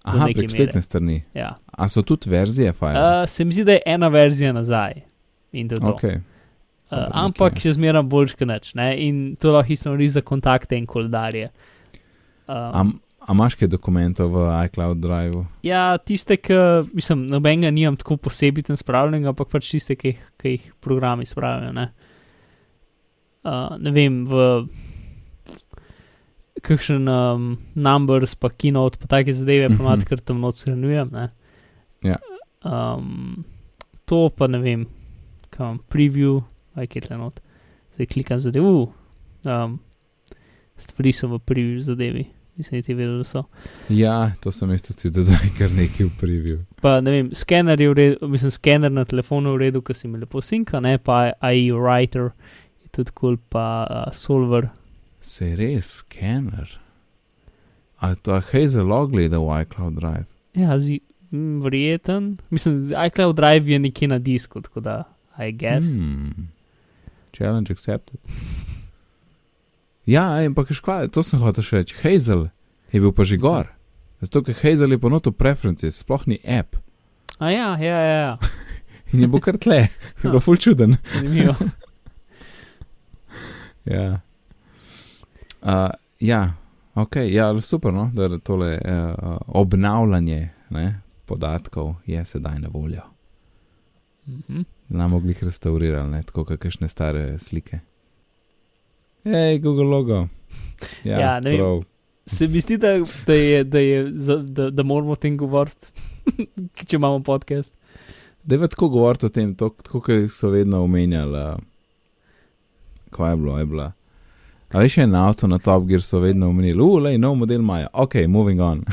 Do Aha, prek mere. spletne strani. Ja. A so tudi verzije fajn? Uh, se mi zdi, da je ena verzija nazaj okay. Uh, Dobro, ampak nekaj. še zmeraj boljš kot nič. Ne? In to lahko isto naredi za kontakte in koledarje. A, Um, a imaš kaj dokumentov v iCloud Drive? ja, tiste, ki, mislim, nobenega nimam tako posebej tam spravljenega, ampak pač tiste, ki ki jih programi spravijo. Ne? Uh, ne vem, v kakšen um, numbers, pa keynote, pa take zadeve, Mhm. pa imaš kar tam noč shranjujem. Ja. Um, to pa ne vem, kam preview, aj kje tle not. Zdaj klikam zadev. Um, stvari so v preview zadevi, nisem niti vedel, da so. Ja, to sem jaz tudi dodal, kar nekaj v preview. Pa ne vem, skener je v redu, mislim, skener na telefonu je v redu, ker si mi lepo sinka, ne pa AI Writer je tudi kul, cool, pa uh, Solver. Se je res skener. A to je Hazel log gleda v iCloud Drive? Ja, zi, mm, verjeten. Mislim, iCloud Drive je nekje na disku, tako da, I guess. Mm. Hmm. Challenge accepted. Ja, ampak škva, to sem hotel še reči. Hazel je bil pa že gor. Zato, ker Hazel je pa noto preferences, sploh ni app. A ja, ja, ja, ja. In je bil kar tle, je bilo ful čuden. zanimivo. Ja. Uh, ja, ok, ja, super, no, da tole uh, obnavljanje ne, podatkov je sedaj na voljo. Mhm. Nam mogli jih restaurirati, ne, tako kakšne stare slike. Hej, Google logo. Ja, Ja, ne vem. prav. Se mi zdi, da, da, je, da, je, da, da moramo o tem govoriti, če imamo podcast. Da je tako govoriti o tem, to- tako kot so vedno omenjali. Kaj je bilo, je bila. A veš, en avto na Top Gear so vedno omenili, ulej, nov model imajo, ok, moving on.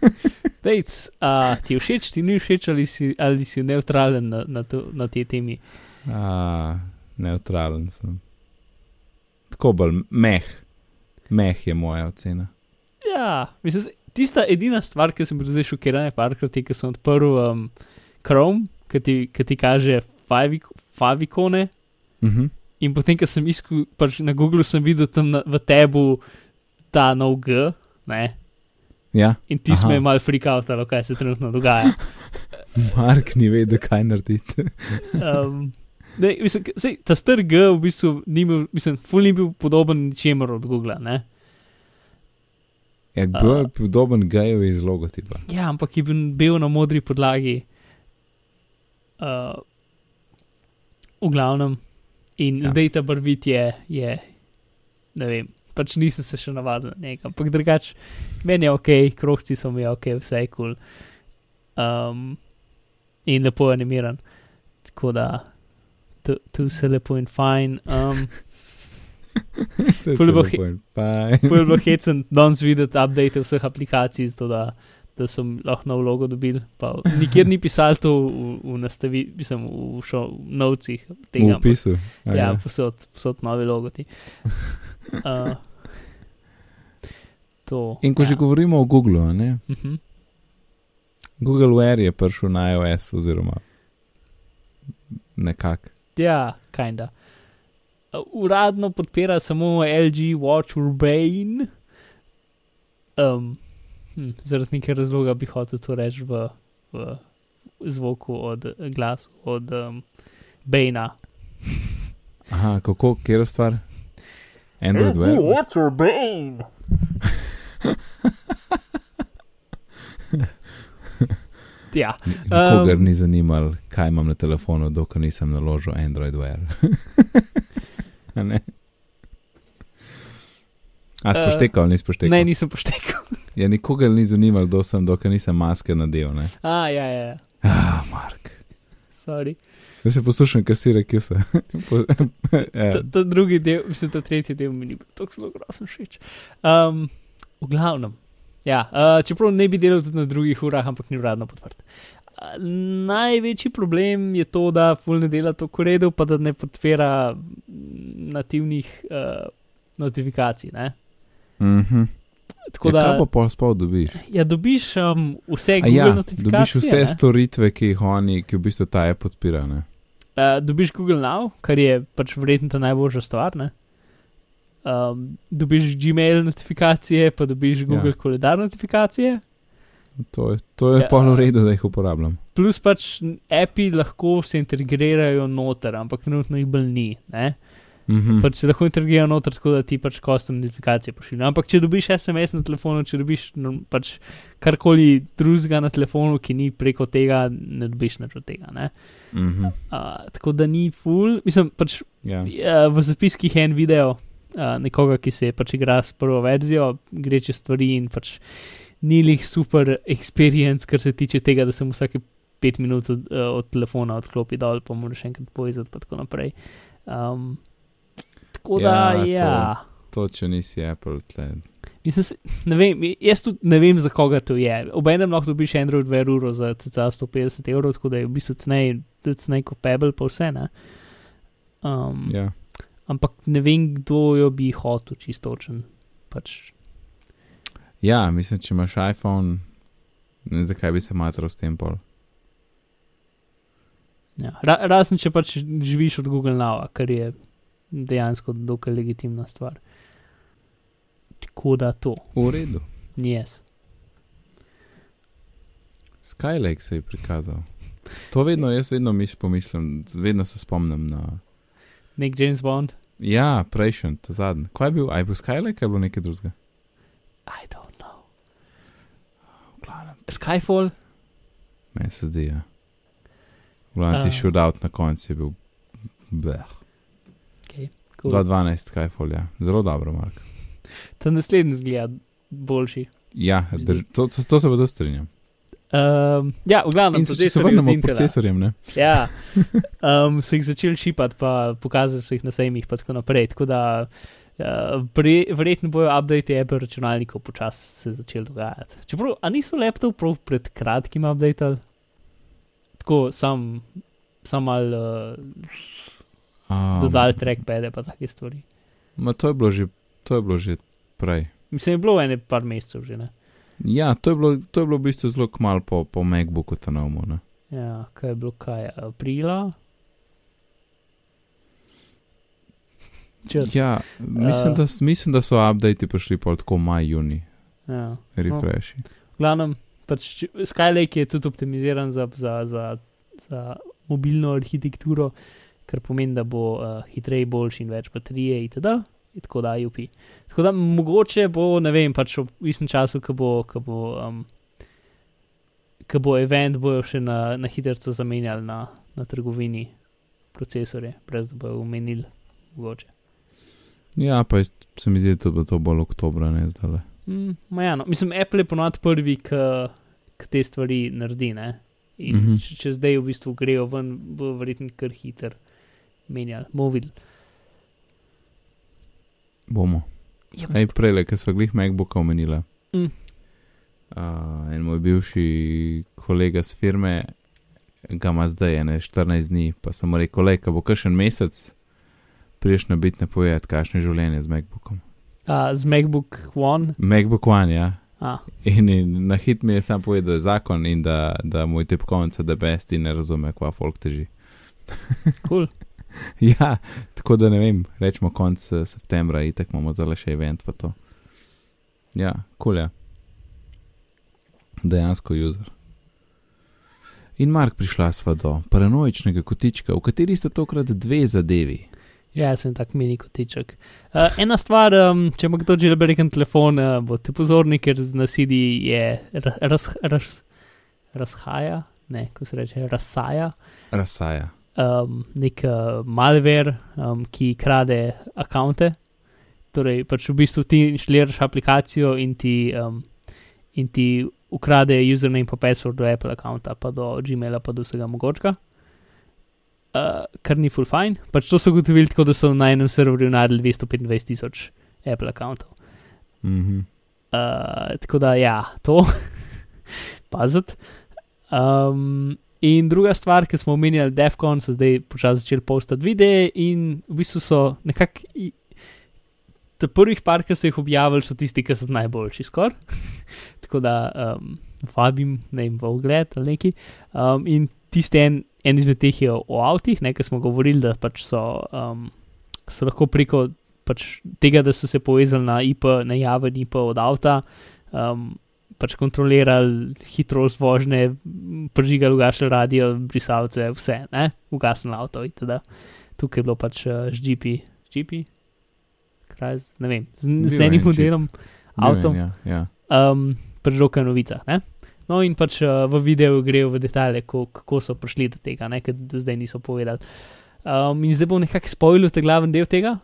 Dejc, a ti všeč, ti ni všeč ali si, ali si neutralen na, na, to, na tej temi. A, neutralen sem. Tako bolj meh, meh je moja ocena. Ja, mislim, tista edina stvar, ki sem bil zdaj šokiran, je parkrat, ko sem odprl um, Chrome, ki ti, ki ti kaže favik, favikone. Mhm. In potem, ko sem iskal, pač na Googlu sem videl tam na, v tebu ta nov G, ne? Ja, in ti smo mal freakouta, kaj se trenutno dogaja. Mark ni vedel, kaj narediti. Um, ne, mislim, sej, ta star G v bistvu ni bil, mislim, ful ni bil podoben ničemer od Google, ne? Ja, bil je podoben geju iz logotipa. Ja, ampak je bil, bil na modri podlagi. Uh, v glavnem. In Ja. zdaj ta barvit je, je, ne vem, pač nisem se še navadil na njega. Ampak drugače, meni je ok, krohci so mi ok, vse je kul. Cool. Um, in lepo animiran. Tako da, tu, tu se lepo in fajn. Um, Ful bo hecen, danes videti update vseh aplikacij, zato da, da so lahko nov logo dobili. Pa nikjer ni pisalo to v, v nastavi, mislim, v, šo, v novcih V tega. ampak- opisu. A Ja, posod, posod novi logoti. Uh, to. In ko ja. že govorimo o Googlu, ne? Uh -huh. Google Wear je prišel na iOS, oziroma nekako. Ja, kinda. Uradno podpira samo LG Watch Urbane, Um, hm, zaradi nekega razloga bi hotel to reči v, v zvoku od glasu od um, Bejna. Aha, kako, kjer je stvar? Android Wear. what's your Bane? ja, Nikogar Um, ni zanimalo, kaj imam na telefonu, dokler nisem naložil Android Wear. A ne? A Eh, spoštekal, ali nisi spoštekal? ne, nisem poštekal. Ja, nikogar ni zanimalo, kdo sem, dokler nisem maske nadel. Ne? A, ja, ja, ja. Ah, Mark. sorry. Zdaj se poslušam, kar si rekel. Ja. Ta, ta drugi del, mislim, ta tretji del mi ni bil tako zelo grozen všeč. Um, v glavnem, ja, uh, čeprav ne bi delal tudi na drugih urah, ampak ni uradno podprt. Uh, največji problem je to, da full ne dela to koredu, pa da ne podpira mm, nativnih uh, notifikacij. Ne? Mhm. Tako Ja, da, kaj pa pol spol dobiš? ja, dobiš um, vse A Google ja, notifikacije. dobiš vse ne? storitve, ki jih oni, ki v bistvu ta app podpira. Ne? Uh, dobiš Google Now, kar je pač verjetno ta najboljša stvar. Ne? Um, dobiš Gmail notifikacije, pa dobiš Google ja. koledar notifikacije, To je, to je Ja. ja. pol v redu, da jih uporabljam. plus pač api lahko se integrirajo noter, ampak trenutno jih bolj ni. Ne? Mhm. Pač se lahko integrirajo noter, tako da ti pač custom notifikacije pošiljajo. Ampak če dobiš SMS na telefonu, če dobiš no, pač karkoli drugega na telefonu, ki ni preko tega, ne dobiš nič od tega. Ne? Mhm. Uh, tako da ni full, mislim pač. Ja. Ja, v zapiskih en video uh, nekoga, ki se je pač igra s prvo verzijo, gre čez stvari in pač ni lih super experience, kar se tiče tega, da se mu vsake pet minut od, uh, od telefona odklopi dol, pa moraš še enkrat povezati, pa tako naprej. Um, tako da, Ja, to- ja. To, če nisi Apple, tle. Mislim, ne vem, jaz tudi ne vem, za koga to je. Obenem lahko dobiš Android Wear uro za cca 150 evrov, tako da je v bistvu cenej, tudi cenej kot Pebble, pa vse. Ne? Um, Ja. Ampak ne vem, kdo jo bi hotel čistočen. Pač, ja, mislim, če imaš iPhone, ne vem, zakaj bi se matral s tem pol. ja. Ra razen če pač živiš od Google Now, kar je dejansko dokaj legitimna stvar. Tako da to, V redu. ni jaz. Skylake se je prikazal. To vedno, jaz vedno mis pomislim, vedno se spomnim na. Nek James Bond, Ja, prejšnji, ta zadnji. Kaj je bil? Aj bil Skylake ali bilo nekaj drugega? I don't know. Glavnem, Skyfall, meni se zdi, ja. Glavnem ti A. shootout na koncu je bil. Bleh. cool. 2.12 Skyfall, ja. Zelo dobro, Mark. ta naslednji zgleda boljši. Ja, drž, to, to, to se pa tudi strinjam. Um, ja, v glavnem, In če se vrnemo k procesorjem, ne? Ja, um, so jih začeli šipati, pa pokazali so jih na sejmih, pa tako naprej. Tako da uh, pre, verjetno bojo update Apple računalnikov počasi se začeli dogajati. Čeprav, a niso laptop prav pred kratkim updateali? Tako sam, sam mal uh, Um, dodali trackpade pa take stvari. Ma to je bilo že, to je bilo že prej. Mislim, je bilo ene par mesecev že, ne? Ja, to je bilo, to je bilo v bistvu zelo kmalo po, po MacBooku Tanomu. Ne? Ja, kaj je bilo, kaj aprila? Čas. Ja, mislim, Uh, da, mislim, da so updati prišli pol tako maj, juni, ja. refreshi. V glavnem, pač Skylake je tudi optimiziran za, za, za, za mobilno arhitekturo, kar pomeni, da bo uh, hitreje, boljši in več baterije itd. Tako da, UP. Tako da mogoče bo, ne vem, pač v istem času, ko bo, ko bo, um, ko bo event, bojo še na, na hitro zamenjali na, na trgovini procesore, brez da bojo umenili mogoče. Ja, pa jaz- se mi zdi, da bo to bolj oktobra, ne zdaj. Mm, ja, no. Mislim, Apple je ponovadi prvi, ki te stvari naredi. Ne? In mm. -hmm. če, če zdaj v bistvu grejo ven, bo verjetno kar hiter menjal, mobil. Bomo. Ja. Ej, prej, ki so glih MacBooka omenila. Mm. Uh, en moj bivši kolega z firme ga ima zdaj ene 14 dni, pa sem mu rekel, le, ko bo kakšen mesec, priješ na bitne povedati, kakšno je življenje z MacBookom. A, z MacBook One. MacBook One, ja. A, In, in na hit mi je sam povedal, da je zakon in da, da moj tipkovnica da best in ne razume, kva folk teži. cool. ja, tako da ne vem, rečemo konc eh, septembra, itek imamo zdaj še event pa to. Ja, kul cool, je. Dejansko user. In Mark, prišla sva do paranoičnega kotička, v kateri sta tokrat dve zadevi. Ja, sem tak mini kotiček. Uh, ena stvar, um, če ima kdo jailbreaken telefon, uh, bodite pozorni, ker z nasidi je raz, raz, razhaja, ne, ko se reče, razsaja. Razsaja. Um, nek uh, malware, um, ki krade akonte. Torej, pač v bistvu ti inštaliraš aplikacijo in ti, um, in ti ukrade username in password do Apple akonta, pa do Gmaila, pa do vsega mogočega. Uh, kar ni full fine. Pač to so ugotovili tako, da so na enem serverju najdel 225 tisoč Apple akantov. Mm -hmm. uh, tako da, ja, to, pazit. Um, in druga stvar, ki smo omenjali, DEFCON, so zdaj počasi začeli postati videe in v bistvu so nekako. Te prvih par, ki so jih objavili, so tisti, ki so najboljši skoraj. tako da um, vabim, ne vem, v ogled ali neki. Um, in tisti en, en izmed teh je o avtih, nekaj smo govorili, da pač so, um, so lahko preko pač tega, da so se povezali na IP, na javen IP od avta, um, pač kontrolirali hitrost vožnje, prižigali, ugašali radio, brisavce, vse, ne, ugasnili avto in teda. Tukaj je bilo pač uh, žgipi, žgipi, kraj, ne vem, z, z enim modelom avto. Ja, ja. Um, Prežoka novica, ne? No, in pač uh, v videu grejo v detalje, ko, kako so prišli do tega, ker do zdaj niso povedali. Um, in zdaj bom nekako spoilil te glaven del tega.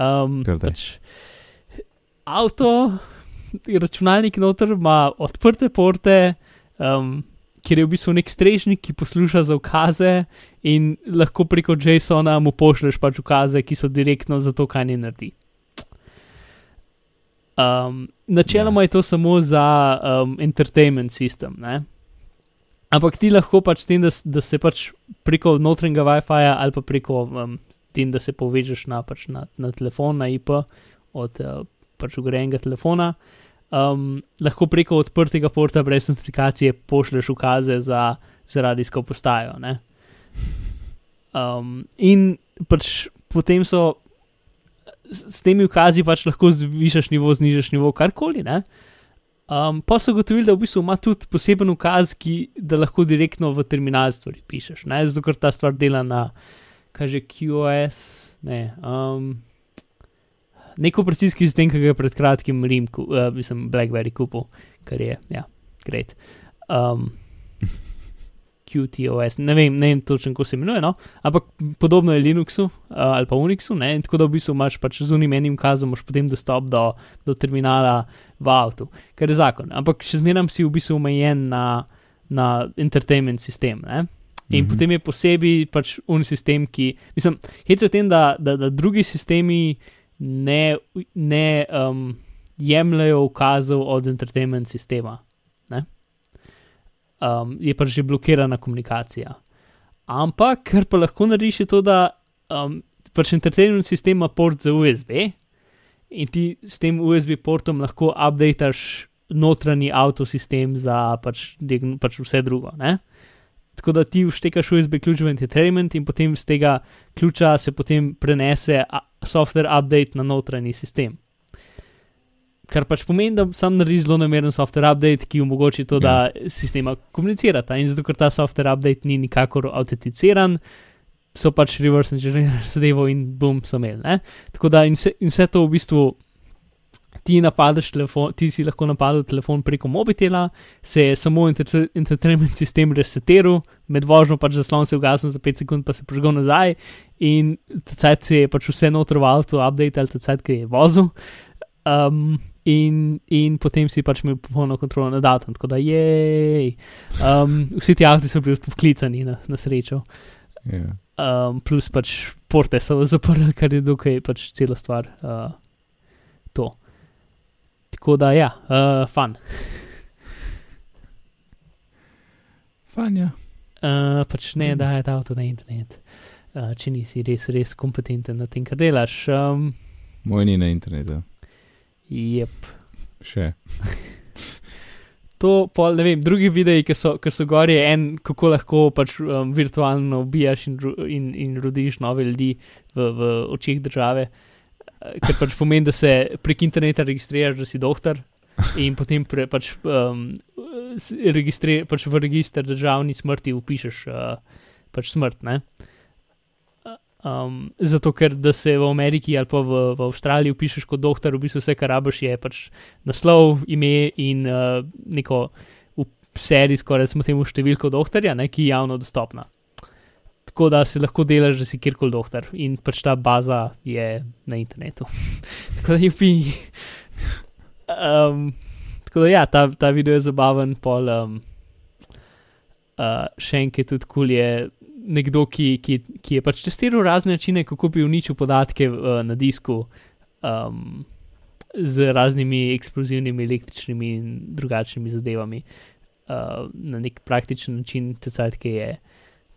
Um, pač, avto, računalnik noter ima odprte porte, um, kjer je v bistvu nek strežnik, ki posluša za ukaze, in lahko preko JSON-a mu pošlješ pač ukaze, ki so direktno za to, kaj ne naredi. Um, načeloma ja. je to samo za um, entertainment sistem. Ne? Ampak ti lahko pač s tem, da, da se pač preko notranjega WiFi-ja ali pa preko um, tem, da se povežeš na, pač na, na telefon, na IP od uh, pač ugrajenega telefona, um, lahko preko odprtega porta brez notifikacije pošlješ ukaze za, za radijsko postajo. Um, in pač potem so s temi ukazi pač lahko zvišaš nivo, znižaš nivo, karkoli. Um, pa so gotovili, da v bistvu ima tudi poseben ukaz, ki da lahko direktno v terminal stvari pišeš. Ne? Zato, ker ta stvar dela na, kaže QoS, ne. Um, Nek operacijski sistem, ki ga je pred kratkim Rim, uh, mislim, Blackberry kupil, kar je, ja, great. Um, QTOS, ne vem, ne vem točno, kako se imenuje, no? ampak podobno je Linuxu uh, ali pa Unixu, ne? tako da v bistvu imaš pač z unim enim kazom, imaš potem dostop do, do terminala v avtu, kar je zakon. Ampak še zmeraj si v bistvu omejen na, na entertainment sistem. Ne? In mm -hmm. potem je posebej pač un sistem, ki, mislim, hecam tem, da, da, da drugi sistemi ne, ne um, jemljajo ukazov od entertainment sistema um, je pa že blokirana komunikacija. Ampak, kar pa lahko narediš, je to, da um, pač entertainment sistem ima port za USB in ti s tem USB portom lahko updateš notranji avtosistem za pač, pač vse drugo. Ne? Tako da ti vštekaš USB ključ v entertainment in potem z tega ključa se potem prenese software update na notranji sistem kar pač pomeni, da sam naredi zelo nameren software update, ki omogoča to, da ja. sistema komunicirata. In zato, ker ta software update ni nikakor autenticiran, so pač reverse engineering zadevo in boom, so imeli. Ne? Tako da in, se, in vse to v bistvu. Ti napadeš telefon, ti si lahko napadel telefon preko mobitela, se je samo entertainment sistem resetiral, med vožnjo pač zaslon se je ugasnil za 5 sekund, pa se prižgal nazaj in tacajt se je pač vse notro v avtu, update ali tacajt, ki je vozil. Um, in, in potem si pač imel popolno kontrolo nad avtom, tako da je. Um, vsi ti avtomobili so bili poklicani na, na srečo. Yeah. Um, plus pač porte so zaprli, kar je dokaj pač celo stvar. Uh, to. Tako da ja, uh, fan. Fan, ja. Uh, pač ne, da je ta avto na internet. Uh, če nisi res, res kompetenten na tem, kar delaš. Um, Moj ni na internetu. Jep. Še. To, pol, ne vem, drugi videi, ki so, ki so gori, je en, kako lahko pač um, virtualno ubijaš in, in, in rodiš nove ljudi v, v očeh države. Eh, Ker pač pomeni, da se prek interneta registriraš, da si doktor in potem pre, pač, um, registri, pač v registr državni smrti upišeš uh, pač smrt. Ne? Um, zato, ker da se v Ameriki ali pa v, v Avstraliji upišeš kot doktor, v bistvu vse, kar rabiš, je pač naslov, ime in uh, neko skoraj smo temu številko doktorja, ne, ki je javno dostopna. Tako da se lahko delaš, da si kjerkoli doktor in pač ta baza je na internetu. tako da je pi. Um, tako da ja, ta, ta video je zabaven, pol. Um, uh, še enkrat tudi kul cool je nekdo, ki, ki, ki je pač testiral razne načine, kako bi uničil podatke uh, na disku um, z raznimi eksplozivnimi električnimi in drugačnimi zadevami uh, na nek praktičen način, tecajt, ki je,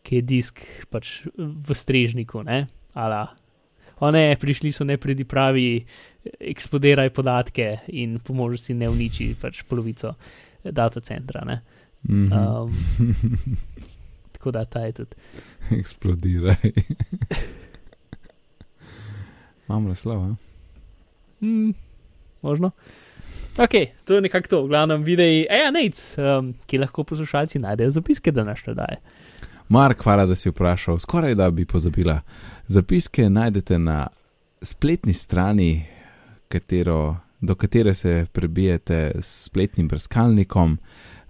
ki je disk pač v strežniku, ne, ala. O ne, prišli so nepredipravi, eksplodiraj podatke in po možnosti ne uniči pač polovico data centra. Ne. Mhm. Um, tako da ta je tudi. Eksplodiraj. Imam naslov, a? Mm, možno. Ok, to je nekako to, v glavnem videi, eja, nec, um, ki lahko poslušalci najdejo zapiske današnje daje. Mark, hvala, da si vprašal. Skoraj da bi pozabila. Zapiske najdete na spletni strani, katero, do katere se prebijete s spletnim brskalnikom.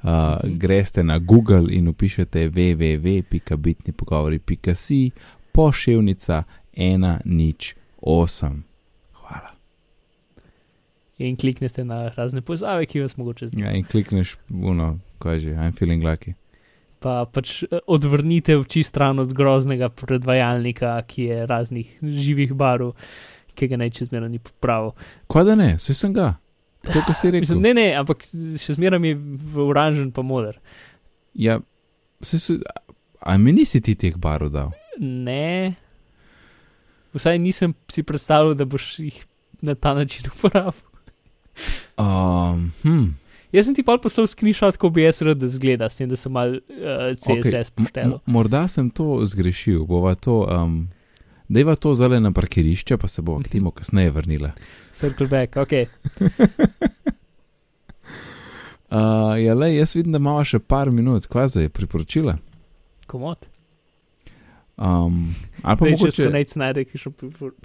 Uh, greste na Google in upišete www.bitnipogovori.si poševnica 108. Hvala. In kliknete na razne povezave, ki vas mogoče znimajo. Ja, in klikneš, uno, kaj že, I'm feeling lucky. Pa pač eh, odvrnite oči stran od groznega predvajalnika, ki je raznih živih barv, ki ga naj čezmerno ni popravil. Kaj da ne, vse sem ga. Kar si rekel. Mislim, ne, ne, ampak še zmeraj je v oranžen pa moder. Ja, vse se, a mi nisi ti teh barov dal? Ne. Vsaj nisem si predstavljal, da boš jih na ta način uporabil. Um, hm. Jaz sem ti pa poslal screenshot, ko bi jaz rad, da zgleda, s tem, da sem mal uh, CSS M- poštel. Morda sem to zgrešil, bova to, um, dejva to zale na parkirišče, pa se bo k temu kasneje vrnila. Circle back, ok. Uh, ja, le, jaz vidim, da imamo še par minut, kaj zdaj priporočila. Komod. Um, ali pa če mogoče, se nec najde, ki še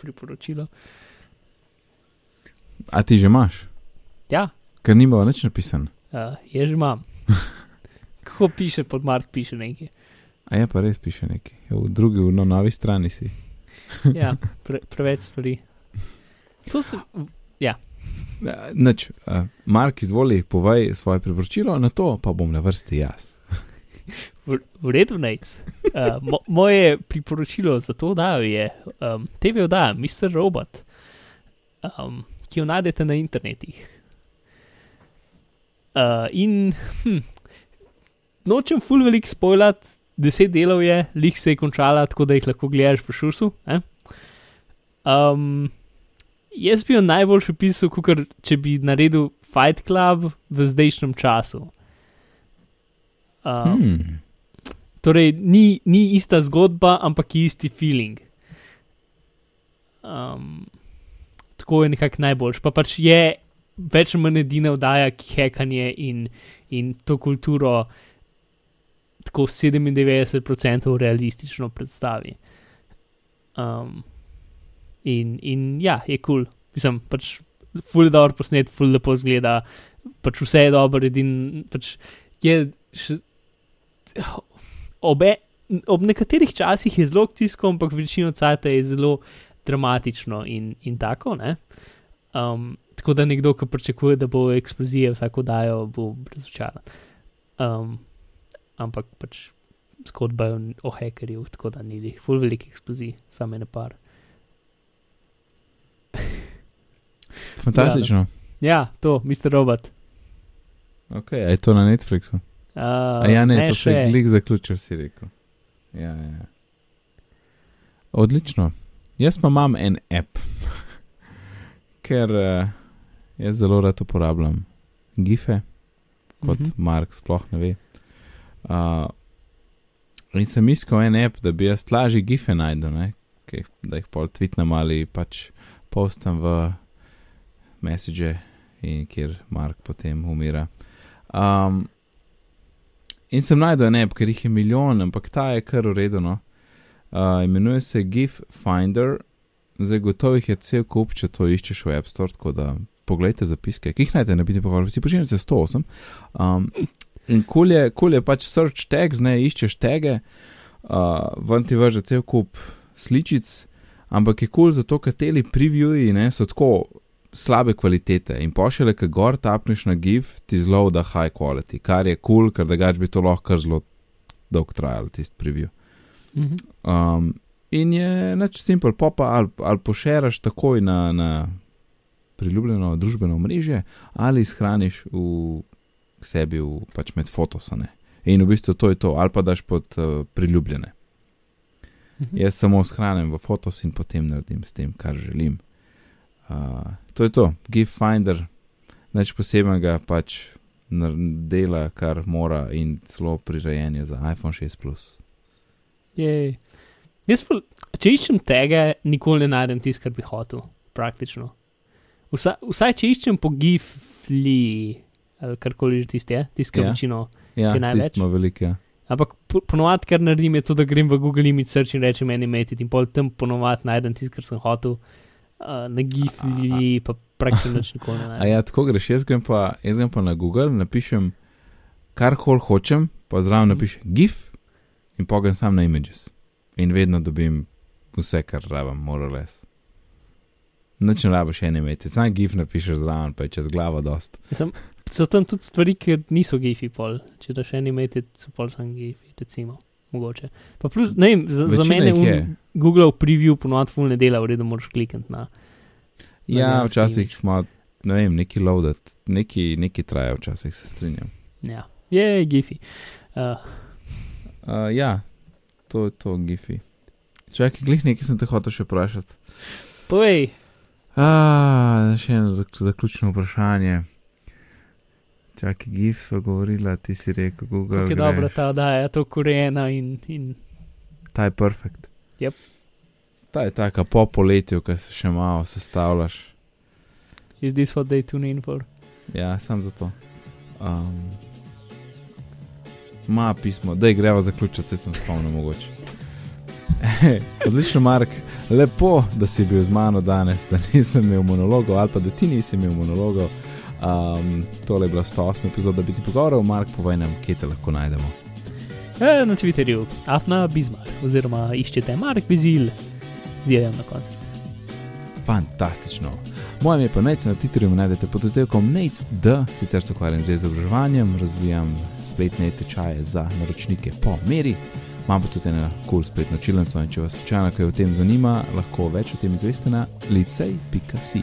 priporočilo. a ti že imaš, Ja, ker nima nič napisan. uh, je že imam. Kako piše pod Mark, piše nekaj. A je pa res piše nekaj, Ja, v drugi, na novi strani si. Ja, pre, preveč stvari. To se, Uh, Nič, uh, Mark, izvoli, povej svoje priporočilo, na to pa bom na vrsti jaz. v, v redu, nec. Uh, mo, moje priporočilo za to oddajo je um, TV oddaja Mr. Robot, um, ki jo najdete na internetih. Uh, in hm, nočem full velik spoilat, deset delov je, lik se je končala, tako da jih lahko gledaš v šusu. eh. Um, jaz bi jo najbolj opisal, kot če bi naredil Fight Club v zdajšnjem času. Um, Hmm. Torej, ni, ni ista zgodba, ampak je isti feeling. Um, tako je nekako najboljš. Pa pač je več ali manj edina vdaja, ki hekanje in, in to kulturo tako 97% realistično predstavi. Um, in, in ja, je kul. Cool. Mislim, pač ful je dobro posnet, ful lepo zgleda, pač vse je dobro, edin pač je še obe, ob nekaterih časih je zelo akcijsko, ampak večino cajta je zelo dramatično in, in tako. Um, tako da nekdo, ki pričakuje, da bo eksplozije vsako dajo, bo razočaran. Um, ampak pač zgodba je o hekerju, tako da ni jih ful velik eksplozij, samo ene par. Fantastično. Ja, to, Mr. Robot. Ok, je to na Netflixu? Uh, A ja, ne, to se je glik zaključil, si rekel. Ja, ja. Odlično. Jaz pa imam en app, ker uh, jaz zelo rad uporabljam gife, kot Mhm. mm -hmm. Mark sploh ne ve. Uh, in sem iskal en app, da bi jaz lažje gife najdel, ne? Kaj, da jih pol tweetnem ali pač postam v message in kjer Mark potem umira. Um, in sem najdel en app, ker jih je milijon, ampak ta je kar uredeno. Uh, imenuje se GIF Finder, zdaj gotovo jih je cel kup, če to iščeš v App Store, tako da pogledajte zapiske, ki jih najdete na biti pogovor, si počnete 108. Um, in kul je, kul je pač search tags, ne iščeš tege, uh, ven ti vrže cel kup sličic, ampak je kul zato, ker teli previewji ne, so tako slabe kvalitete in pošele, ki gor tapneš na GIF, ti zelo da high quality, kar je kul, cool, ker da gač bi to lahko zelo dolg trajal, tisti preview. Mhm. Um, in je neč simpel, popa ali, ali pošeraš takoj na, na priljubljeno družbeno mreže, ali shraniš v sebi, v, pač med fotosane. In v bistvu to je to, ali pa daš pod uh, priljubljene. Mhm. Jaz samo shranim v fotos in potem naredim s tem, kar želim. Uh, to je to, GIF Finder, neč posebnega pač dela, kar mora in celo prirejenje za iPhone 6 Plus. Jej. Jaz, če iščem tega, nikoli ne najdem tisto, kar bi hotel, praktično. Vsa, vsaj, če iščem po gifli, ali karkoli že tisti, ki Ja. ja. večino. Ja, Ki največ? tisto veliko. Ja. Ampak po- ponovadi, kar naredim, je to, da grem v Google Image Search in rečem animated in pol tam ponovadi najdem tisto, kar sem hotel. Uh, na gifli, pa praktično nič nikoli ne A najdem. ja, tako greš, jaz grem pa, jaz grem pa na Google, napišem kar kol hočem, pa zraven Mhm. napišem GIF in pogledam sam na images. In vedno dobim vse, kar rabim, morales. Noč ne rabiš ene imeti, sam GIF napišeš zraven, pa je čez glavo dost. Sem, so tam tudi stvari, ki niso gifi pol. Če daš animated, so pol sam gifi, recimo. Mogoče. Pa plus, ne vem, za, za Večina mene jih un- je. Google preview ponovadi full ne dela, v redu moraš klikniti na. Ja, dejanski včasih ima, ne vem, neki loadet, neki, neki traja, včasih se strinjam. Ja, je gifi. Uh, Uh, ja, to je to, GIFi. Čakaj, glih nekaj sem te hotel še vprašati. povej, A, še eno zak zaključno vprašanje. Čakaj, GIF so govorila, ti si rekel, Google. kako je dobra ta oddaja, to korejena in, in Ta je perfekt. Yep. Ta je taka po poletju, ki se še malo sestavljaš. is this what they tune in for? Ja, sam zato. Um, ma pismo, da je greva zaključiti, se sem spomnil mogoče. Odlično, Mark, lepo, da si bil z mano danes, da nisem imel monologov ali pa da ti nisi imel monologov. Um, tole je bila 108 epizoda Biti pogovorov, Mark, povej nam, kje te lahko najdemo. E, na Twitterju, Afna Bizmar, oziroma iščete Mark Bizil, z jejem na koncu. Fantastično. Moje ime pa Nec, na Twitterju me najdete pod oddelkom Nec, da sicer se ukvarjam z izobraževanjem, razvijam spletne tečaje za naročnike po meri. Imam pa tudi eno cool spletno čilnico in če vas slučajno kaj o tem zanima, lahko več o tem izveste na licej.si.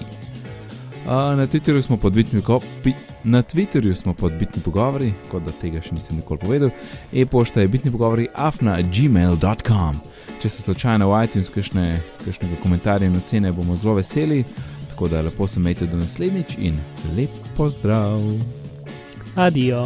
Uh, na Twitterju smo pod bitni pogovori, na Twitterju smo pod bitni pogovori, kot da tega še nisem nikoli povedal. E-pošta je bitni pogovori afna gmail.com. Če so slučajno v iTunes kakšne, kakšnega komentarja in ocene, bomo zelo veseli. Tako da lepo se imejte do naslednjič in lep pozdrav. Adijo.